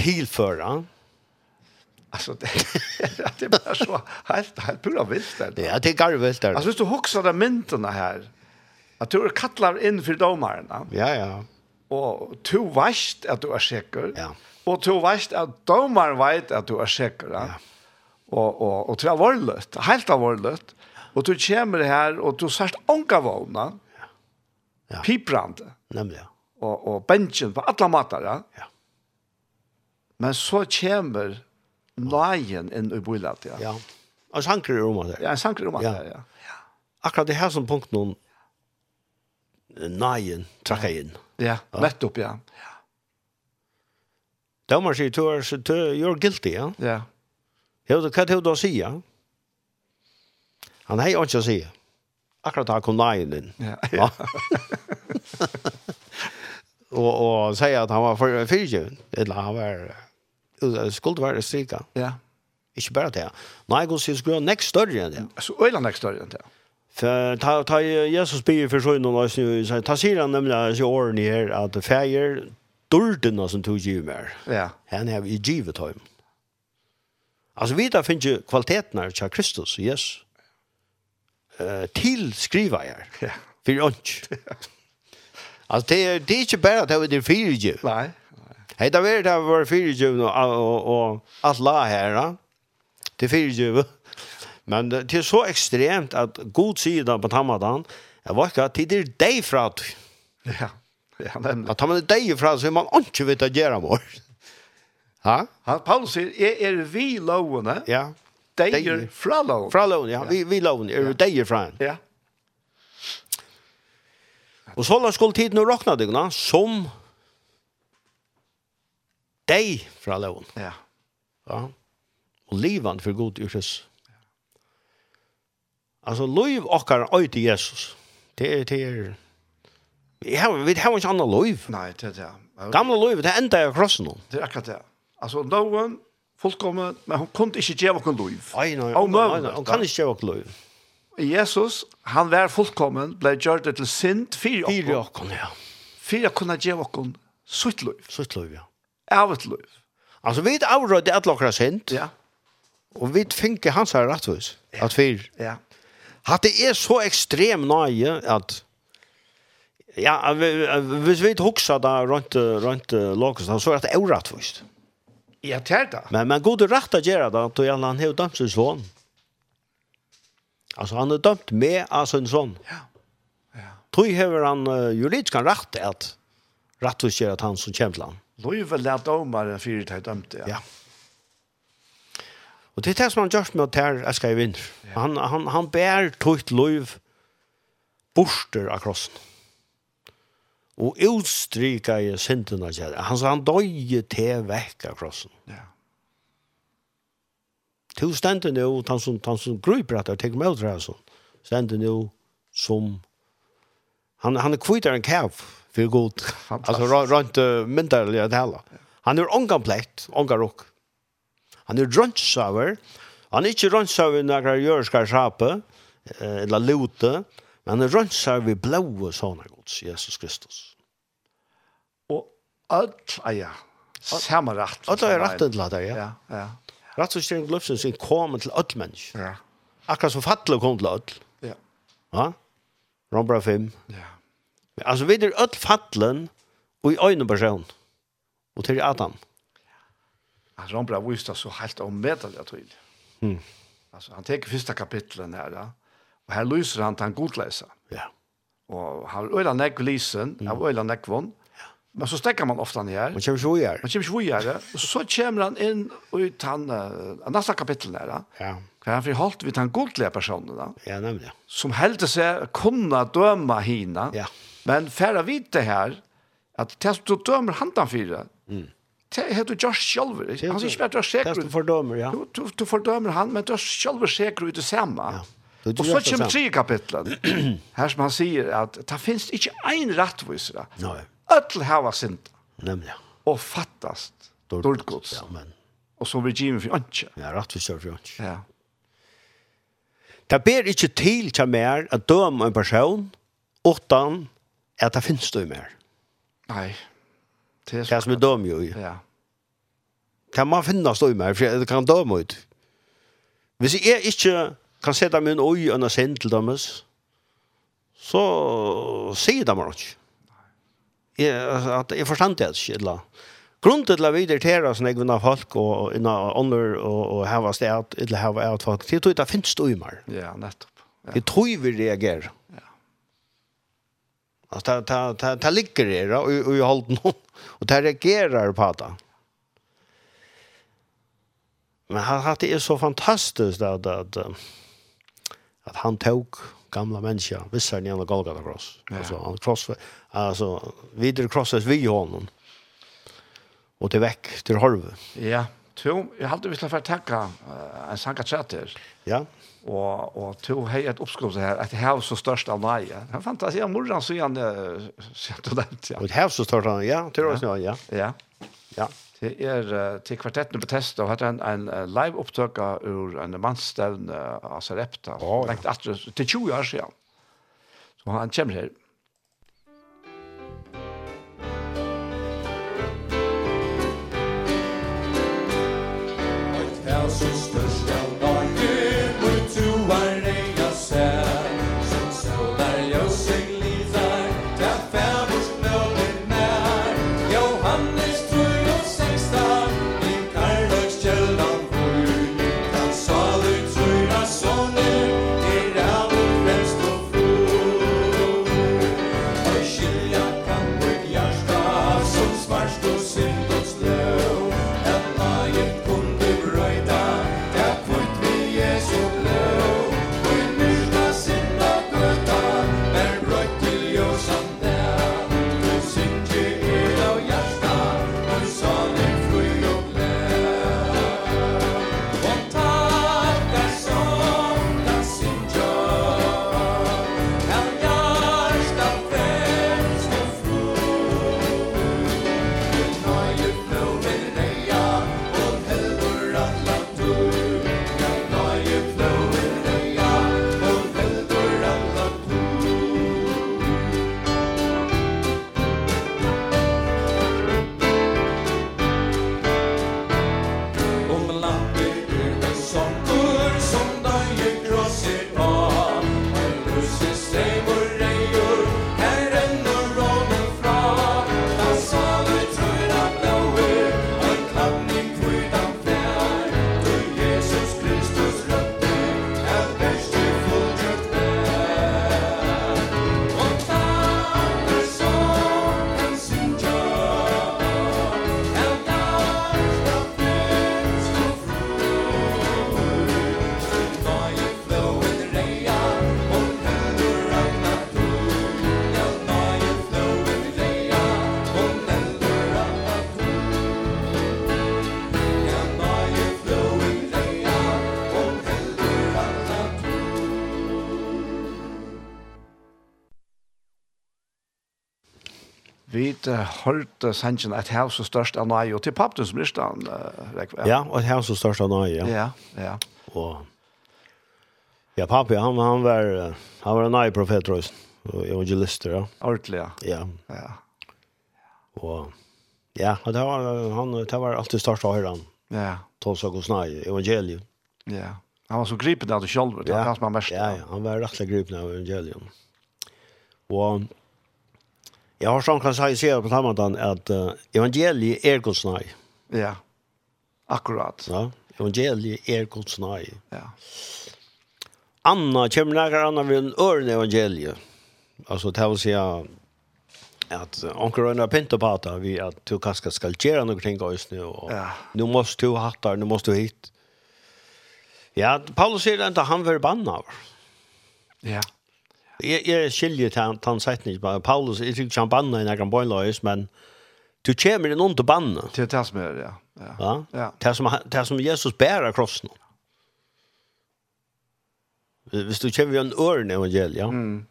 tilføre. Alltså det det er bara så helt helt pura vilt där. Ja, det är der. Altså, Alltså du huxar de myntene här at du er kattlar inn for domarna. Ja, ja. Og du veist at du er sikker. Ja. Og du veist at domaren veit at du er sikker. Ja. Og, og, og til alvorløst, helt alvorløst. Og du kommer her, og du sørst ånka vågna. Ja. ja. Piprande. Nemlig, ja. Og, og bensin på alla matar, ja. ja. Men så kommer nøyen inn i bøylet, ja. Ja. Og sanker i rommet. Ja, sanker i rommet, ja. ja. Akkurat det her som punkt noen neien trakka inn. Ja, nettopp, ja. ja. Domar sier, du er, du er guilty, ja? Ja. Hva er det du sier? Han hei ikke å si. Akkurat da kom neien inn. Ja, ja. og, og sier at han var for fyrtjøen. eller han var, skulle være strika. Ja. Ikke bare det. Nei, god sier, skulle han nekst større enn det. Så øyla nekst større enn det, ja. För ta ta Jesus be för sjön och nästan ju så ta sig han nämligen så åren här att fejer dulden som tog ju mer. Ja. Han har ju givet honom. Alltså vi där finns ju kvaliteten av Kristus, yes. Eh till skriva här. Ja. För ont. Alltså det är det är inte bättre det ha det för ju. Nej. Hej där var det var för ju och och allt la här. Det för ju. Men det er så ekstremt at god sida på tammadan, jeg var ikke at det er deg fra at Ja, ja, nemlig. At man er deg fra så er man ikke vet å gjøre vår. Ha? Han, Paulus sier, er, er vi lovene? Ja. Deg er fra lovene. Fra lovene, ja. Vi, vi lovene, er ja. deg fra en. Ja. Og så la skulle tiden å råkne deg, som deg fra lovene. Ja. Ja. Og livet for god yrkes. Alltså liv och är till Jesus. Det är det är Vi har vi har inte andra liv. Nej, det är det. Gamla liv det enda är krossen. Det är akkurat det. Alltså någon fullkommen men hon kunde inte ge någon liv. Nej, nej. Hon kan inte ge någon liv. Jesus, han var fullkommen, ble gjort til synd, fire okkon. Fire okkon, ja. Fire kunne gjøre okkon sutt liv. Sutt liv, ja. Av et liv. Altså, vi er avrøyde et lakker sint. Ja. Og vi finner hans her rettvis. Ja. At vi... Ja. Hatt det er så ekstrem nøye at ja, hvis vi ikke husker da rundt, rundt Låkes, så er det avrettvis. Ja, det er det. Men, men god rett å gjøre det, at han har dømt sin sånn. Altså, han har dømt med av sin sånn. Ja. ja. Tog har han uh, juridisk han rett at rettvis gjør at han som kommer til han. Løyve lær om er til dømte. Ja. ja. Og det er det som han gjør med at her er skal vinne. Han, han, han bærer tøyt løyv borster av krossen. Og utstryka i syndene til Han sa han døye til vekk av krossen. Ja. To stendte nu, han som, han som gruper at jeg tenker meg ut det sånn, stendte nu som han, han er kvitar en kæv for god. Altså, rønt uh, mynderlig at hella. Han er ångan plett, ångan råk. Han er drønnsaver. Han er ikke drønnsaver når han gjør skal sjape, eller lute, men han er drønnsaver i blåe sånne gods, Jesus Kristus. Og alt, ja, samme rett. Alt er rett til det, ja. Ja, ja. Rett og slett løften sin kommer til alle mennesker. Ja. Akkurat som fattelig kom til alle. Ja. Ja? Rombra 5. Ja. Alltså vi är öll fallen och i ögonen person. Och till Adam. Mm. Han Rambra visste så helt omvedeligt tydligt. Mm. Alltså han tar första kapitlen här ja. Och här lyser han tant godläsa. Ja. Och han eller näck lysen, mm. av ölar näck von. Ja. Men så stäcker man ofta ner. Man kommer ju här. Man kommer ju här. Och så kommer han in i ut uh, nästa kapitel där. Ja. ja. Kan han förhållt vid han godliga personen då? Ja, nämligen. Som helt sig kunna döma hina. Ja. Men färra vid det här att tills du han handan fyra. Mm det er du gjør selv. Han sier ikke bare du er sikker. Det er du fordømer, ja. Du, du, du fordømer han, men du er selv sikker ut det samme. Ja. Og så kommer tre kapitlet. Her som han sier at det finnes ikke en rettvisere. Nei. Øtl hava sint. Nemlig. Og fattast. Dårdgods. Ja, men. Og så blir Jimmy for ønske. Ja, rettvisere for ønske. Ja. Det ber ikke til til mer at døme en person, utan at det finnes det mer. Nei. Nei. Det er som er døm jo i. Ja. Det man finner stå i meg, for det kan døme ut. Hvis jeg ikke kan sette min øy og en send til dømes, så sier de meg ikke. Jeg, at jeg forstand det ikke, eller Grunnen til at vi irriterer oss når jeg har folk og innan ånder og og hava sted, eller hava et folk, det er at det finnes det i meg. Ja, nettopp. Ja. Det tror vi reagerer. Ja. Alltså ta ta ta ta ligger det då och jag håller någon och ta reagerar på det. Men han hade det är så fantastiskt att att att han tog gamla människa vissa ni andra Golgata cross. Ja. Alltså han cross alltså vidare crossas vi honom. Och till väck till halv. Ja. Jo, jag hade vi skulle få tacka en sanka chatter. Ja og og to hei et oppskrift her at hav så størst av nei. Han fantasi om morran så han sett det ja. Og hav så størst han ja, tror oss ja. Ja. Ja. ja Det er til kvartetten på test og hatt en, en live opptøk ur en mannsstevn av Sarepta. Oh, ja. Lengt atre, til 20 år siden. Så han kommer her. inte hørt sannsyn at her så størst av nøye, og til pappen som rist han. Ja, og her så størst av nøye, ja. Ja, ja. Og, ja, pappi, han, han var, han var en nøye profet, tror jeg, og evangelister, ja. Ordentlig, ja. Ja. Ja. Og, ja, og det var, han, det var alltid størst av høyre. Ja. Tås og snøye, evangeliet. Ja. Han var så gripen av det selv, det var kanskje man mest. Ja, ja, han var rettelig gripen av evangeliet. Og, Jag har som kan säga sig på Ramadan att uh, evangeliet är Guds nei. Ja. Akkurat. Ja, evangeliet är Guds nei. Ja. Anna kommer några andra en øren evangeliet. Alltså det vill säga att onkel Rönna pinta på at vi att du kanskje skal gjøre göra någonting guys nu och ja. nu måste du hatta, nu måste du hit. Ja, Paulus säger inte han var av. Ja. Jeg, jeg skiljer til han setning, Paulus, jeg tror ikke han banna i nærkene bøyløys, men du kommer inn under banna. Til det som er, ja. Ja. ja. Det, som, det som Jesus bærer krossen. Hvis du kommer en ørn evangelia. Mm.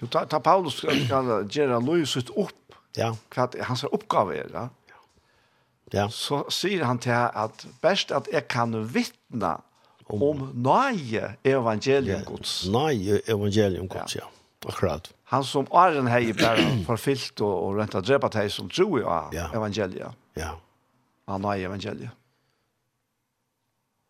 Du ta, ta Paulus skal gjøre løyset opp. Ja. Hva hans oppgave er, ja. Ja. Så sier han til at best at jeg kan vittne om nøye evangelium Guds. Nøye evangelium gods, ja. Akkurat. Han som Arjen hei bare forfylt og, og rent av drepet hei som tror jo av ja. evangeliet. Ja. Av nøye evangeliet.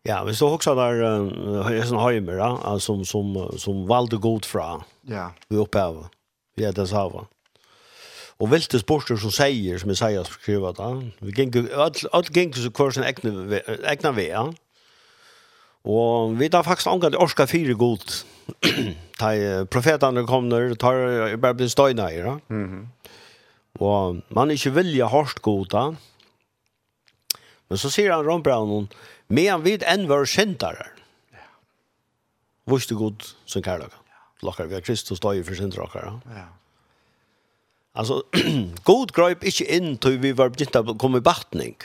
Ja, hvis så också där uh, sån hajmer då, som som som valgte god fra. Ja. Vi opphavet, Vi er så här. Och vilte sporter som säger som Isaias skriver da, Vi gick alt, all gick så kvar sin egna egna väg. Og vi tar faktisk angat orska fire god. Ta profetene kom når, tar bare blir støyna i, da. Mm -hmm. Og man ikke vilja hårst goda. Men så sier han Ron Brown, men vi enn var kjentare. Ja. Vurste god som kærlaga. Lakkar vi har Kristus døy for sin drakar. Ja. Altså, god grøyp ikke inn til vi var begynt å komme i batning.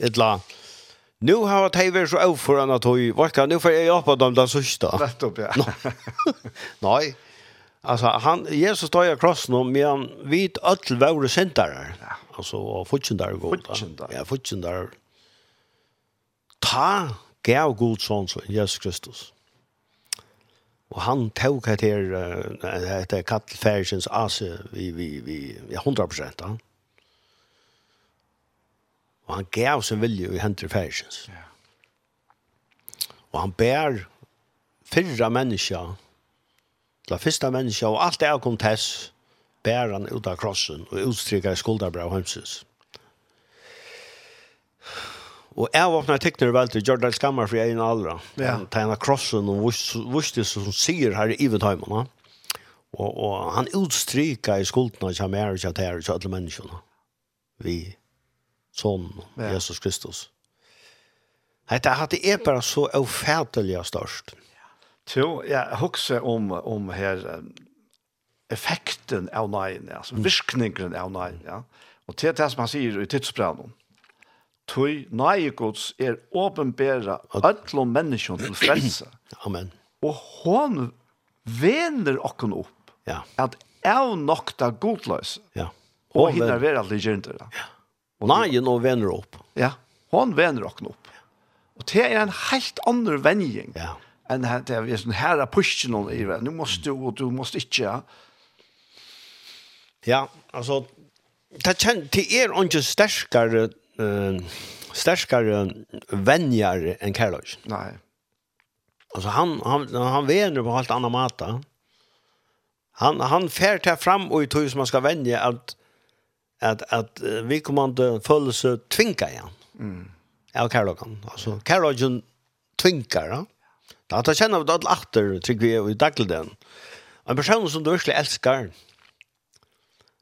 Et la, Nu har jag tagit så avföran att hoj, vad kan nu för jag hjälpa dem den sista? Rätt upp, ja. Nej. Alltså han Jesus står jag kross nu men vit öll våre syndare. Alltså och fortsätter gå. Ja, fortsätter. Ta gav god son så Jesus Kristus. Och han tog här till det heter kallfärsens ase vi vi vi 100 han. Ja Og han gav sin vilje i hendur færsens. Ja. Og han bær fyrra menneska, la fyrsta menneska, og alt det er kom tess, bær han ut av krossen og utstrykka i skuldarbra og hemsens. Og jeg åpner tekner vel til Jordan Skammer for egen aldra. Ja. Han tegner krossen og vuste som sier her i Ivetheimene. Og, og han utstryker i skuldene som er ikke til her, ikke alle menneskene. Vi son ja. Jesus Kristus. Hetta hade är bara så ofärtliga störst. Jo, jag huxar om om här effekten av nein, alltså virkningen av nein, ja. Och til det som han sier i tidsplanen. Tui nei Guds er åpenbæra öllum menneskjon til frelse. Amen. Og hon vener okken opp ja. at av nokta godløs. Ja. Og hinner være alle gjerne. Ja. Og nei, ja. nå vender opp. Ja, hon vender okken opp. Og det er en helt annen vending ja. enn det er sånn her er pushen noen i det. Nå måste du, og du måste ikke. Ja, altså, det, kjen, det er ikke sterkere, uh, sterkere venjar enn Karløys. Nei. Altså, han han han vänjer på helt annan måte. Han han fer til fram og i tog som man skal vende, at, att att vi kommande följelse tvinka igen. Mm. Av Karlogan. Alltså Karlogan tvinkar, ja. Da tar kjenner vi alle atter, trygg vi i dagligdagen. En person som du virkelig elskar,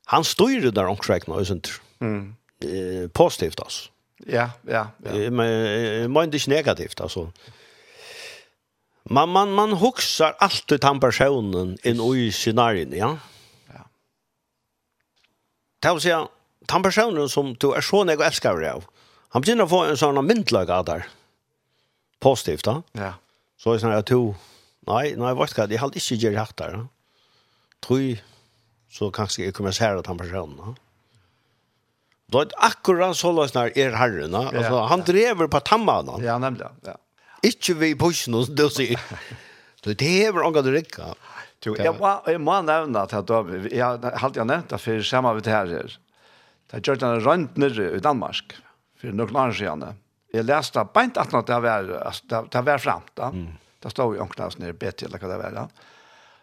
han styrer der omkrekna, og sånt. Mm. Eh, positivt, altså. Ja, ja, ja. Men jeg mener ikke negativt, altså. Man, man, man huksar alltid den personen inn i scenarien, ja ta oss ja, den personen som du er så nek og elsker av, han begynner å få en sånn myndlag av der. Positivt, da. Ja. Så er det sånn at du, nei, nei, vet ikke, jeg har ikke gjør hatt der. Tror så kanskje jeg kommer sære den personen. Da. Då är akkurat så lås när er herren alltså han driver på tammanen. Ja, nämligen. Ja. Inte vi pushen oss då så. Det är väl angår det riktigt. Jo, jeg må, jeg må nevne at jeg, jeg hadde jeg nevnt det for samme vidt her her. Det er gjort en rønt nere i Danmark, for noen år siden. Jeg leste beint at det var, det det var fremt da. Mm. Det stod jo omkring oss nere BT eller hva det var da.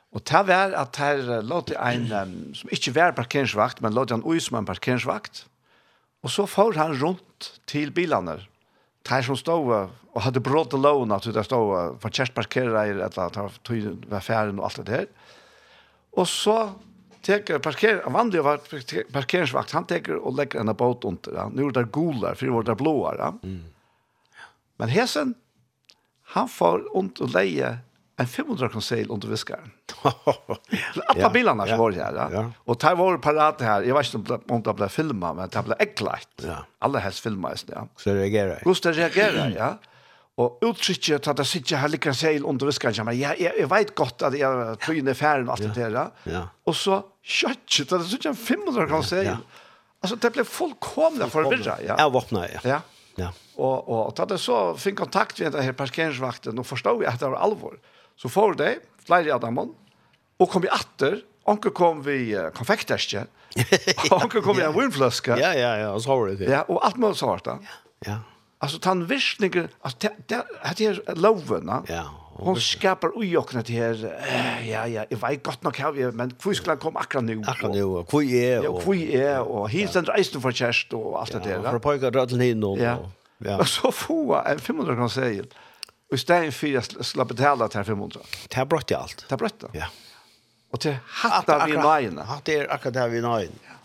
Og det var at her låte en, som ikke var parkeringsvakt, men låte han ut som en parkeringsvakt. Og så får han rundt til bilene här som stod og hadde brått och låna at där stod for för kärstparkerare eller at ta tog var ferien og alt det der. Og så tek parker vann det var parkeringsvakt han tek og legger en båt under Ja. Nu er det gula för det var det blåa. Mm. Men Hesen han får ont och leie en 500 kronor sale under viskaren. Alla bilarna som var här. Ja. Och tar var parat här. Jag vet inte om det blev filmat, men det blev äckligt. Ja. Alla helst filmas ja. Så reagerar. Gustav reagerar, ja. Och uttrycket att det sitter här lika seil under viskaren. Men jag, jag, vet gott att jag tog in i färden och allt det där. Ja. Och så köttet, det sitter en 500 kan seil. Ja. Alltså det blev fullkomligt förvirrat. Ja, jag våpnade. Ja. ja. Ja. Och och att det så fick kontakt med den här parkeringsvakten och förstod jag att det var allvar. Så får de, flere av dem, og kom i atter, Onkel kom vi uh, konfekterskje. Onkel kom vi en vinfløske. Ja, ja, ja, og så var det det. Ja, og alt mulig svart da. Ja. Altså, den virkningen, altså, det er lovene. Ja. Hon skapar ujokna til her, ja, ja, jag vet gott godt nok her, men hur skal han komma akkurat nu? Akkurat nå, og hvor er, og hur är og hit den reisen for kjærst, og alt det der. Ja, for å pøyke rødlen inn, og ja. Och så få en 500 kroner segel. Ja Og i stedet for jeg slapp betale til 500. Det har brøtt i alt. Det har brøtt det. Ja. Og til hatt av vi nøyene. Hatt er akkurat det vi nøyene. Ja.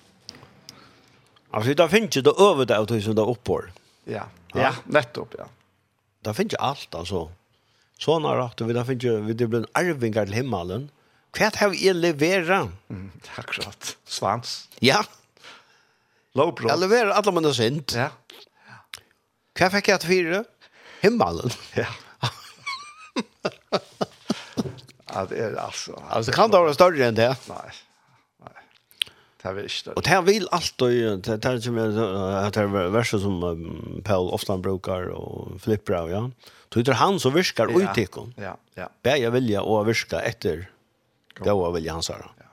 Altså, da finnes ikke det over det av det som det oppår. Ja. ja, nettopp, ja. Da finnes ikke alt, altså. Sånn er det, da finnes ikke, det blir en arvinger til himmelen. Hva har vi leveret? Mm, akkurat. Svans. Ja. Lovbrot. Jeg leverer alle mine synd. Ja. Hva fikk jeg til fire? Himmelen. Ja ja, det är alltså. Alltså kan det være større enn det? Nej. Det vill inte. Och det vill alltid det det som jag det är verser som Paul ofta brukar och av, ja. Tror han så viskar ja, ut. Ja, ja. Bär jag vilja och viska efter. Då vill jag han säga. Ja.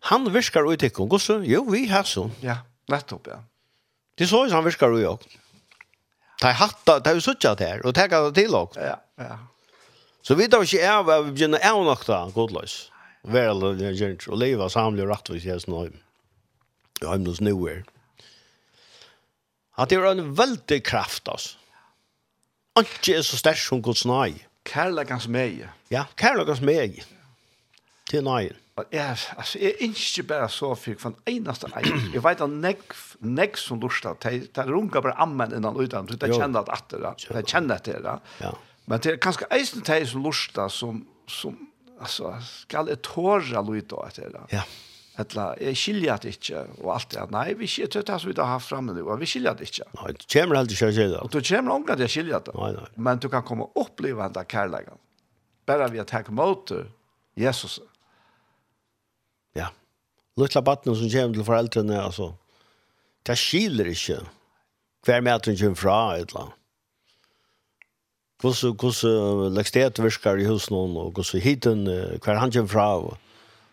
Han viskar ut ikon. Gosse, jo vi har så. Ja, nettopp ja. Det så han viskar ut Det Ta hatta, ta så tjat här och ta det till också. Ja, ja. Så vi tar ikke av at vi begynner av nok da, godløs. Vel, og leva samlig og rettvis i hesten og i heimens nivåer. At det er en veldig kraft, altså. Ikke er så sterk som Guds nøy. Kærlegans meg. Ja, kærlegans meg. Til nøyen. Ja, altså, jeg er ikke bare så fyrt for en eneste egen. Jeg vet at negg, negg som lortet, de, det runker bare ammen innan utan, de kjenner at det, Det kjenner at det, ja. Men det er kanskje eisen teg som lusta som, som altså, skal jeg tåra luta etter det. Ja. Etla, jeg skiljer det ikke, og alt det. Nei, vi skiljer det som vi har haft framme nu, og vi skiljer det ikke. Nei, du kommer aldri til å det. Og du kommer aldri til å skilje det. Nei, nei. Men du kan komme og oppleve den kærleggen. Bare vi har takk mot Jesus. Ja. Lutla batten som kommer til foreldrene, altså. Det skiljer ikke. Hver med at hun kommer fra et eller annet hvordan, hvordan lekstet virker i hus någon och hos hiten hver han kommer fra.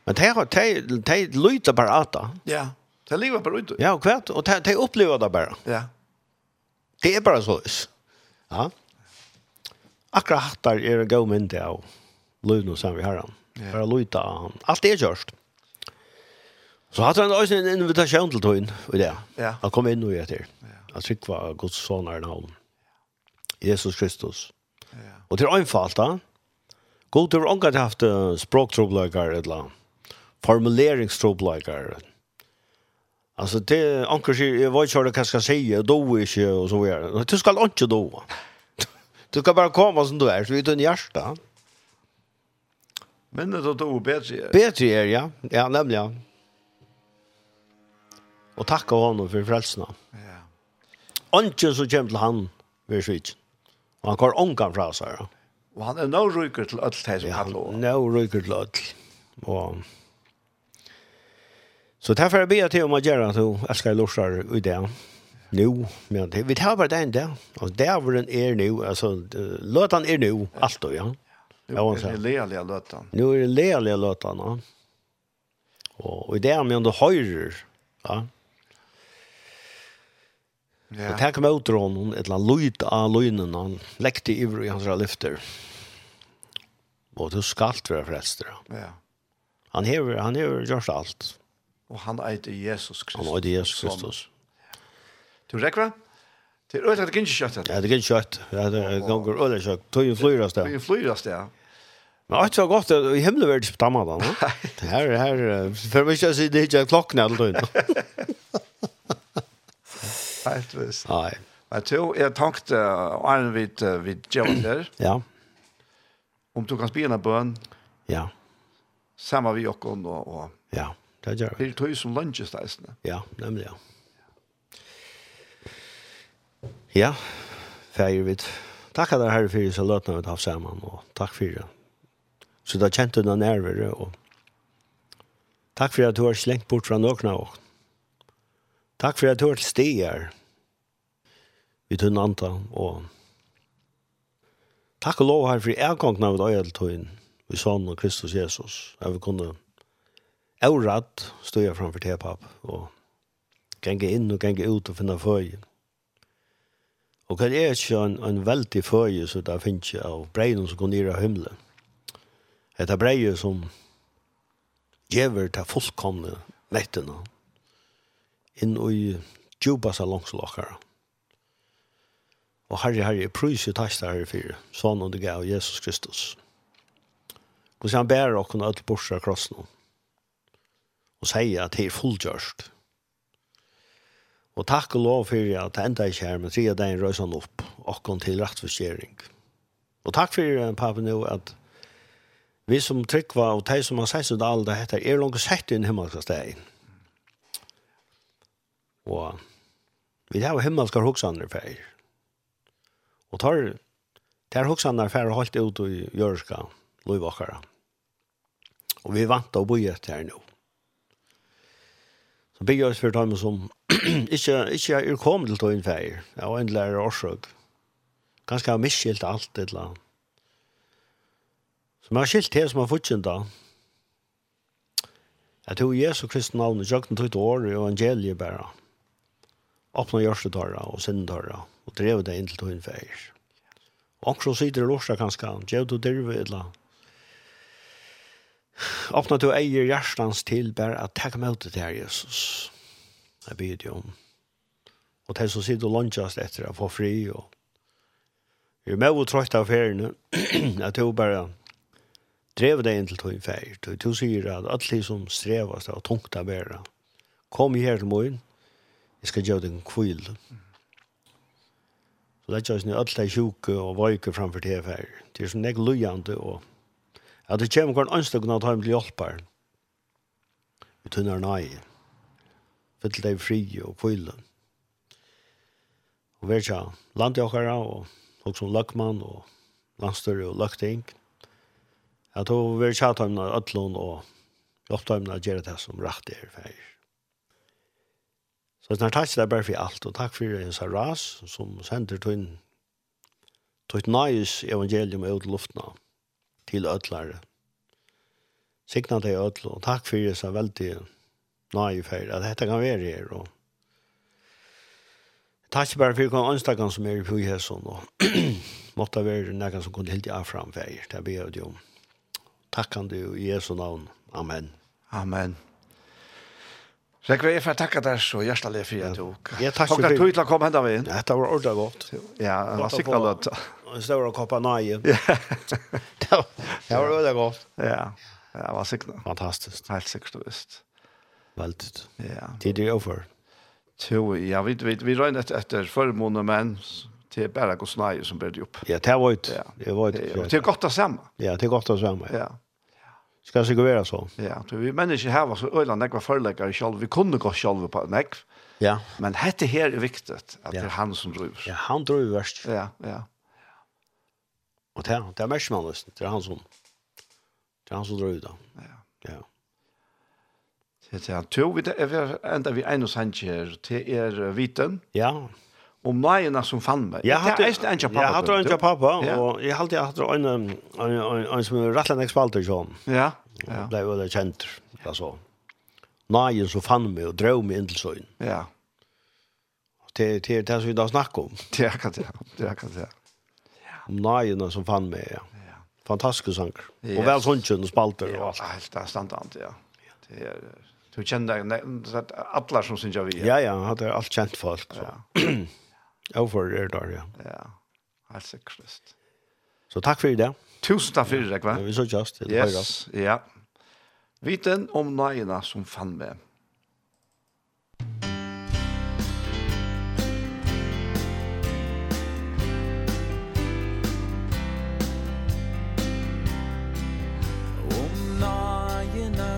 Men de, har de det bare at det. Ja. Det lever bare ut. Ja, og och og de, de opplever det bare. Ja. Det er bare så. Ja. Akkurat där er en god mynd av lön som vi har han. Bara av han. Alt er gjort. Så hade han også en invitasjon til tog och det. Ja. Han kom inn og gjorde det. Ja. Jag tycker var Guds son er namn. Jesus Kristus. Og det er einfalt da. God til ångat haft uh, språktrobløkar eller formuleringstrobløkar. Altså det anker sier, jeg vet ikke hva jeg skal si, jeg do ikke og så videre. Du skal ikke do. Du skal bare komme som du er, så vi tar en hjerte. Men det er do bedre. Bedre er, ja. Ja, nemlig, ja. Og takk av honom for frelsene. Ja. Anken som kommer til han, vi er svitsen. Og han går ångan fra seg. Og han er nå ryker til ødel til som han lå. Nå ryker til ødel. Og... Så derfor ber jeg til om å gjøre at jeg skal lorsa i det. Nå, men det, vi tar bare den der. Og dæveren er nå, altså, løtan er nå, alt og ja. Nå er det lealige løtan. Nå er det lealige løtan, ja. Og i det er med om du høyrer, ja. Ja. Och tack med utron hon ett la lojt av lönen han läckte i hans lyfter. Och då skalt vara förresten. Ja. Han hever, han hever gjort allt. Och han äter Jesus Kristus. Han äter Jesus Kristus. Du räcker? Det är det inte kött. Ja, det är inte kött. Ja, det är gånger ödet kött. Tog en flyrast där. Tog en flyrast där. Men allt var gott i himmelvärlden på dammarna. Här, här, för mig så det inte klockna allt. Helt visst. Nei. Men to, jeg tenkte, Arne, vi, vi gjør der. Ja. Om du kan spille en bøn. Ja. Samme vi og og, og Ja, det gjør vi. Det er tog som lunsjesteisene. Ja, nemlig, ja. Ja, feir vi. Takk at dere herre fyrir så løtna vi haft sammen, og takk fyrir. Så da kjente du noen nerver, og takk fyrir at du har slengt bort fra noen av oss. Takk for at du har til stier. Vi tunn anta, og takk og lov her for erkongene av døyel tøyen, vi sånn og Kristus Jesus, at vi kunne eurad støye framfor te, papp, og genge inn og genge ut og finne føye. Og hva er ikke en, en veldig føye så det finnes ikke av breien som går ned av himmelen. Det er breien som gjever til fullkomne mettene, inn i djupa salongslåkere. Og herre, herre, prøys i tæsta herre fyre, sånn og det gav Jesus Kristus. Hvordan han bærer og kunne ødel borsa kross og sier at det er fullgjørst. Og takk og lov for at det enda ikke er, men tre deg røys han opp, og kom til rettforskjering. Og takk for, pappa, nå at vi som tryggva, og de som har sett seg det alle, det heter, er langt sett inn himmelskasteg. Og vi har himmelskar hoksander for Og tar, tar hoksander for og holdt ut i jørska loivakkara. Og vi vant å bo i etter her nå. Så bygger oss for dem som ikke, ikke er kommet til tøyen fær, var en lærer årsøk. Ganske har miskilt alt et eller annet. Så man har skilt det som har fortsatt da. Jeg tror Jesu Kristi navn i jøkken tog til året og evangeliet bare åpne gjørstedøra og sindedøra, og drev det inn til tog innfeier. Og så sitter det lorsa kanskje, gjør du dirve eller åpne du eier hjertens til bare at takk med det her, Jesus. Jeg byr det om. Og til så sitter du lunsjast etter å få fri, og vi er med og trøyt av feriene, at du bare drev deg inn til tog feir. Du sier at alle som strevast og tungt av bæra, kom her til morgen, jeg skal gjøre den kvile. Så det er ikke alle de sjuke og vøyke framfor det her. Det er som jeg løyende og at det kommer hver ønske å ta dem til hjelper. Vi tunner nei. Fyll deg fri og kvile. Og vet ikke, okkara og folk som løkmann og landstørre og løkting. Jeg tror vi vil tjata dem av ødlån og hjelpe dem av gjøre det som rett er ferdig. Men snart takk til deg bare for alt, og takk for hans ras, som sender til tog nøyes evangelium ut luftna til ødlare. Signa deg ødl, og takk for hans veldig nøye for at dette kan være her, og Takk bare for hver anstakkan som er i Pujhesson, og måtte være næggen som kunne hilde av aframfeier, det ber jeg om. Takk kan du i Jesu navn. Amen. Amen. Så jeg vil takke deg så hjertelig for at du tok. Jeg takker for det. Til å komme hendet inn. Dette var ordentlig godt. Ja, det var sikkert løtt. En større kopp av nøye. Det var ordentlig godt. Ja, det var sikkert. Fantastisk. Helt sikkert og visst. Veldig. Ja. Tid er over. Jo, ja, vi, vi, vi røyner etter, etter men det er bare gå snøye som ble det opp. Ja, det var ut. Ja. Det var det. Det er godt å sammen. Ja, det er godt å sammen. Ja. Ska det sikkert være så? Ja, vi mennesker her var så øyla nekva i selv. Vi kunne gå selv på nekv. Ja. Men dette her er viktig, at det er han som driver. Ja, han driver verst. Ja, ja. Og det, det er mest man nesten. Det er han som, det er han som driver da. Ja. Ja. Det er han. To, vi enda vi en og här det er viten. Ja om nøyene som fann meg. Jeg hadde en kjent pappa. Jeg hadde en kjent pappa, og jeg hadde hatt en, en, en, en som rettelig ekspalter sånn. Ja, ja. Ble jo det kjent, altså. Nøyen som fann meg og drev meg inn til søgn. Ja. Det er det som vi da snakker om. Det er akkurat det, det er akkurat det. Om nøyene som fann meg, ja. Fantastiske sanger. Yes. Og vel sånn og spalter og alt. Helt, det er standant, ja. Det er... Du kjenner deg, alle som synes jeg vi er. Ja, ja, det er alt kjent folk. Ja. Jeg får det der, ja. Ja, helt sikkert. Så takk for det. Tusen takk for det, hva? Ja, vi så just. Det yes, ja. Viten om nøyene som fann med.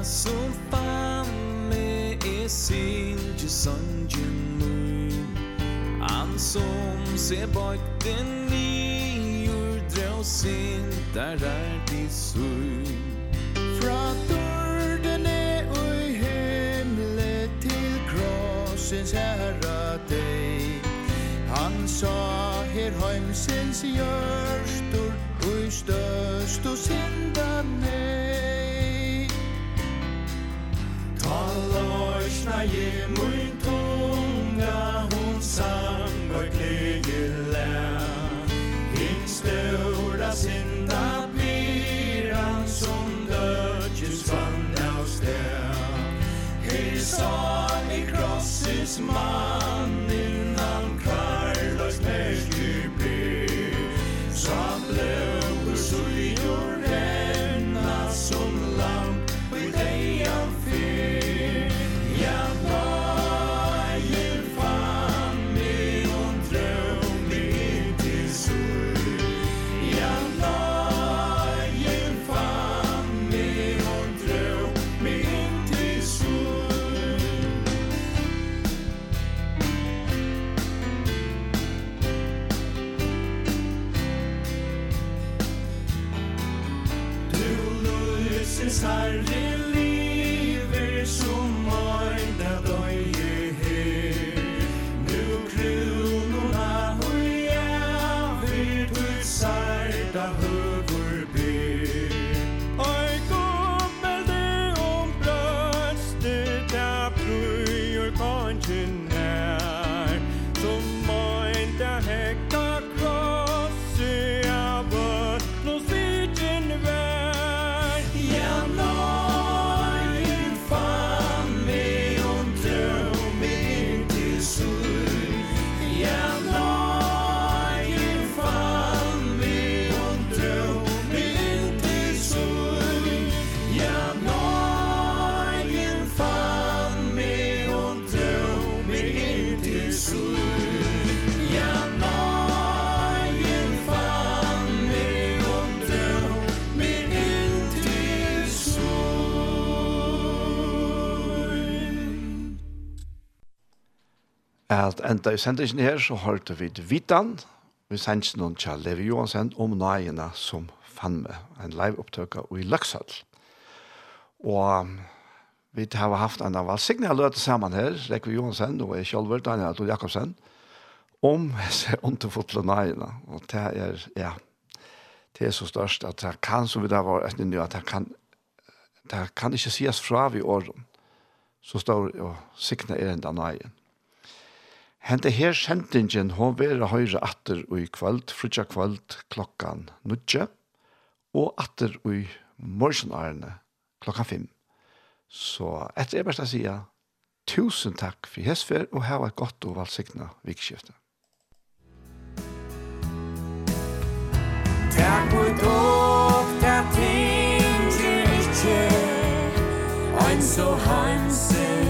som fann med er sin til sangen som se bak den i jordre sin Der er de sui Fra dårdene og i himle til krossens herra deg. Han sa her heimsens gjørstor ui i støst og synda nei Tala orsna i mun tunga hun sang synda pyran som dödjus vann av stäv. Hej, sa i krossens mann at enda i sendingen her så hørte vi Vitan, vi sendte noen til Levi Johansen om nøyene som fann med en live-opptøk i Løksøl. Og vi har haft en av valgsigne jeg løte sammen her, Levi Johansen og jeg selv, Daniel Adol Jakobsen, om disse underfotle nøyene. Og det er, ja, det er så størst at det kan, som vi da var etter nå, at det kan, det kan ikke sies fra vi åren. Så står og sikne er enda nøyene. Hente her sendingen hun vil høyre atter og i kvöld, frutja kvöld klokkan nudje, og atter og i morgenarene klokkan fem. Så etter er best å sige, tusen takk for hesfer, og ha et godt og valgsikna vikskiftet. Takk for dog, takk ting, ikke, ein så hansen,